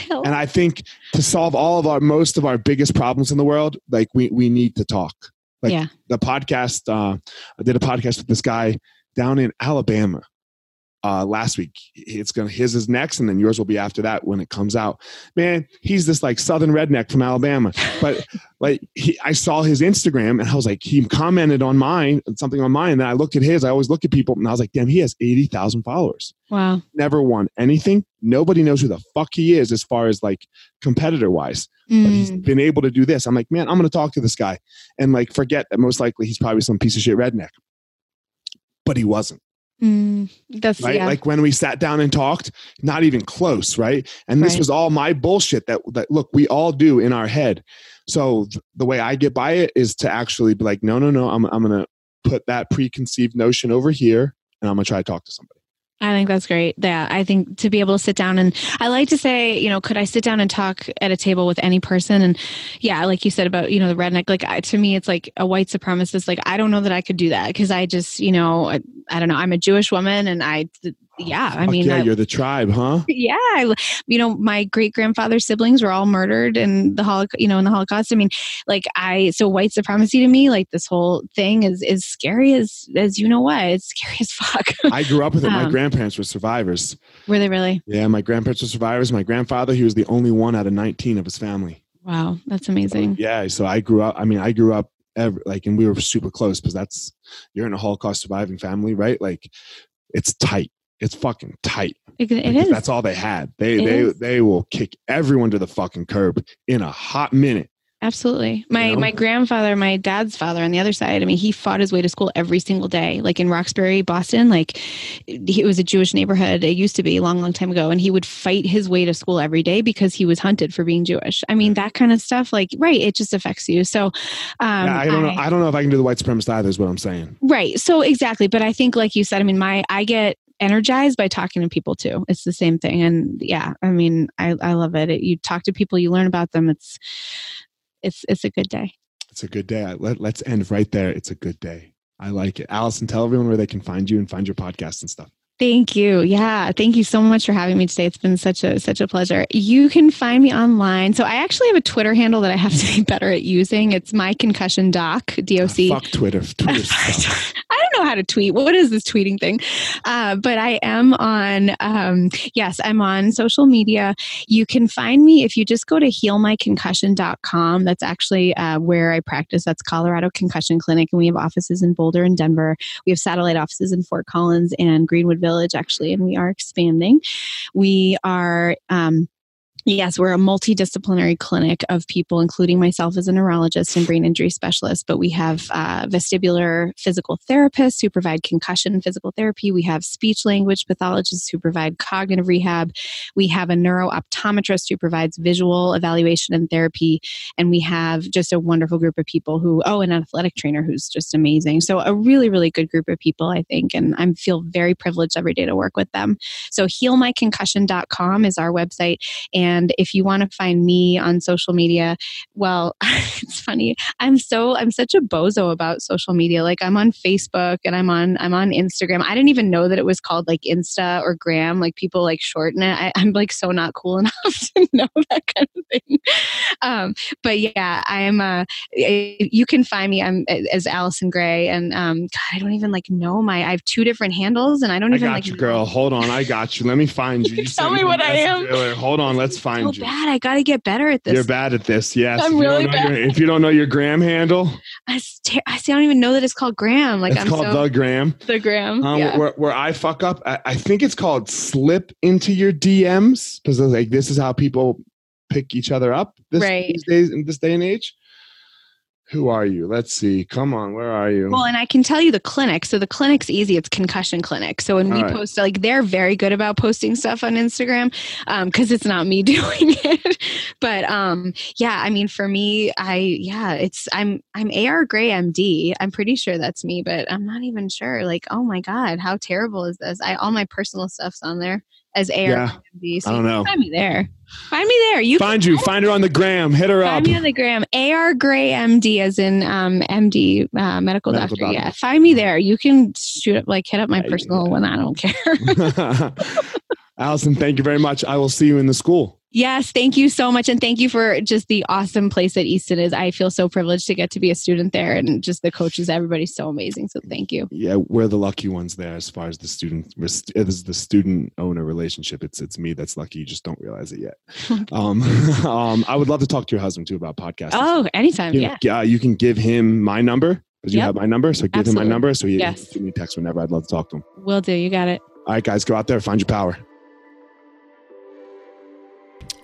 And I think to solve all of our most of our biggest problems in the world, like we we need to talk. Like yeah. the podcast, uh, I did a podcast with this guy down in Alabama uh, last week. It's gonna his is next, and then yours will be after that when it comes out. Man, he's this like southern redneck from Alabama, but like he, I saw his Instagram and I was like, he commented on mine something on mine, and then I looked at his. I always look at people, and I was like, damn, he has eighty thousand followers. Wow, never won anything. Nobody knows who the fuck he is as far as like competitor wise. Mm. But he's mm. been able to do this. I'm like, man, I'm gonna talk to this guy, and like forget that most likely he's probably some piece of shit redneck, but he wasn't Mm, that's right. Yeah. Like when we sat down and talked, not even close, right? And this right. was all my bullshit that that look we all do in our head. So th- the way I get by it is to actually be like, no, no, no, I'm I'm gonna put that preconceived notion over here, and I'm gonna try to talk to somebody. I think that's great. Yeah, I think to be able to sit down and I like to say, you know, could I sit down and talk at a table with any person? And yeah, like you said about you know the redneck, like I, to me, it's like a white supremacist. Like I don't know that I could do that because I just, you know, I, I, don't know. I'm a Jewish woman, and I yeah, I mean, yeah, I, you're the tribe, huh? Yeah, I, you know, my great grandfather's siblings were all murdered in the Holocaust. You know, in the Holocaust. I mean, like I, so white supremacy to me, like this whole thing is is scary as as you know what, it's scary as fuck. I grew up with it. My um, grandparents were survivors. Were they really? Yeah, my grandparents were survivors. My grandfather, he was the only one out of 19 of his family. Wow, that's amazing. So, yeah, so I grew up. I mean, I grew up ever like, and we were super close because that's you're in a Holocaust surviving family, right? Like, it's tight it's fucking tight. it, it is. That's all they had. They it they is. they will kick everyone to the fucking curb in a hot minute. Absolutely. My you know? my grandfather, my dad's father on the other side, I mean, he fought his way to school every single day. Like in Roxbury, Boston, like it was a Jewish neighborhood. It used to be a long, long time ago. And he would fight his way to school every day because he was hunted for being Jewish. I mean, that kind of stuff, like, right, it just affects you. So um, yeah, I don't I, know. I don't know if I can do the white supremacist either, is what I'm saying. Right. So exactly. But I think like you said, I mean, my I get energized by talking to people too. It's the same thing. And yeah, I mean, I, I love it. it. You talk to people, you learn about them. It's, it's, it's a good day. It's a good day. Let, let's end right there. It's a good day. I like it. Allison, tell everyone where they can find you and find your podcast and stuff. Thank you. Yeah, thank you so much for having me today. It's been such a such a pleasure. You can find me online. So I actually have a Twitter handle that I have to be better at using. It's my concussion doc. D O C. Ah, fuck Twitter. Twitter stuff. I don't know how to tweet. What is this tweeting thing? Uh, but I am on. Um, yes, I'm on social media. You can find me if you just go to healmyconcussion.com. That's actually uh, where I practice. That's Colorado Concussion Clinic, and we have offices in Boulder and Denver. We have satellite offices in Fort Collins and Greenwood Village, actually, and we are expanding. We are um, Yes, we're a multidisciplinary clinic of people, including myself as a neurologist and brain injury specialist. But we have uh, vestibular physical therapists who provide concussion physical therapy. We have speech language pathologists who provide cognitive rehab. We have a neurooptometrist who provides visual evaluation and therapy. And we have just a wonderful group of people who, oh, an athletic trainer who's just amazing. So, a really, really good group of people, I think. And I feel very privileged every day to work with them. So, healmyconcussion.com is our website. And and if you want to find me on social media, well, it's funny. I'm so I'm such a bozo about social media. Like I'm on Facebook and I'm on I'm on Instagram. I didn't even know that it was called like Insta or Gram. Like people like shorten it. I, am like so not cool enough to know that kind of thing. Um, but yeah, I'm. Uh, you can find me. I'm as Allison Gray, and um, God, I don't even like know my. I have two different handles, and I don't I even got like. You, girl. Hold on, I got you. Let me find you. you tell me what I am. Hold on, let's find so you. bad. I got to get better at this. You're bad at this. Yes. I'm really bad. Your, if you don't know your Gram handle, I, st- I see. I don't even know that it's called Gram. Like it's I'm called so, the Gram. The Gram. Um, yeah. where, where I fuck up, I, I think it's called slip into your DMs because like this is how people pick each other up this, right. these days in this day and age. Who are you? Let's see. Come on, where are you? Well, and I can tell you the clinic. So the clinic's easy. It's concussion clinic. So when All we right. post, like they're very good about posting stuff on Instagram because um, it's not me doing it. but um, yeah, I mean, for me, I yeah, it's I'm I'm AR Gray MD. I'm pretty sure that's me, but I'm not even sure. Like, oh my god, how terrible is this? I all my personal stuff's on there as AR yeah, So I don't know. Find me there. Find me there. You find you. Find her on the gram. Hit her find up. Find me on the gram. AR Gray MD, as in um, MD, uh, medical, medical doctor. doctor. Yeah, find me there. You can shoot up, like hit up my yeah, personal one. I don't care. Allison, thank you very much. I will see you in the school. Yes, thank you so much. And thank you for just the awesome place that Easton is. I feel so privileged to get to be a student there and just the coaches, everybody's so amazing. So thank you. Yeah, we're the lucky ones there as far as the student as the student owner relationship. It's it's me that's lucky. You just don't realize it yet. um, um, I would love to talk to your husband too about podcasting. Oh, anytime. You, yeah. Uh, you can give him my number because you yep. have my number. So give Absolutely. him my number. So he yes. give me a text whenever I'd love to talk to him. Will do. You got it. All right, guys, go out there, find your power.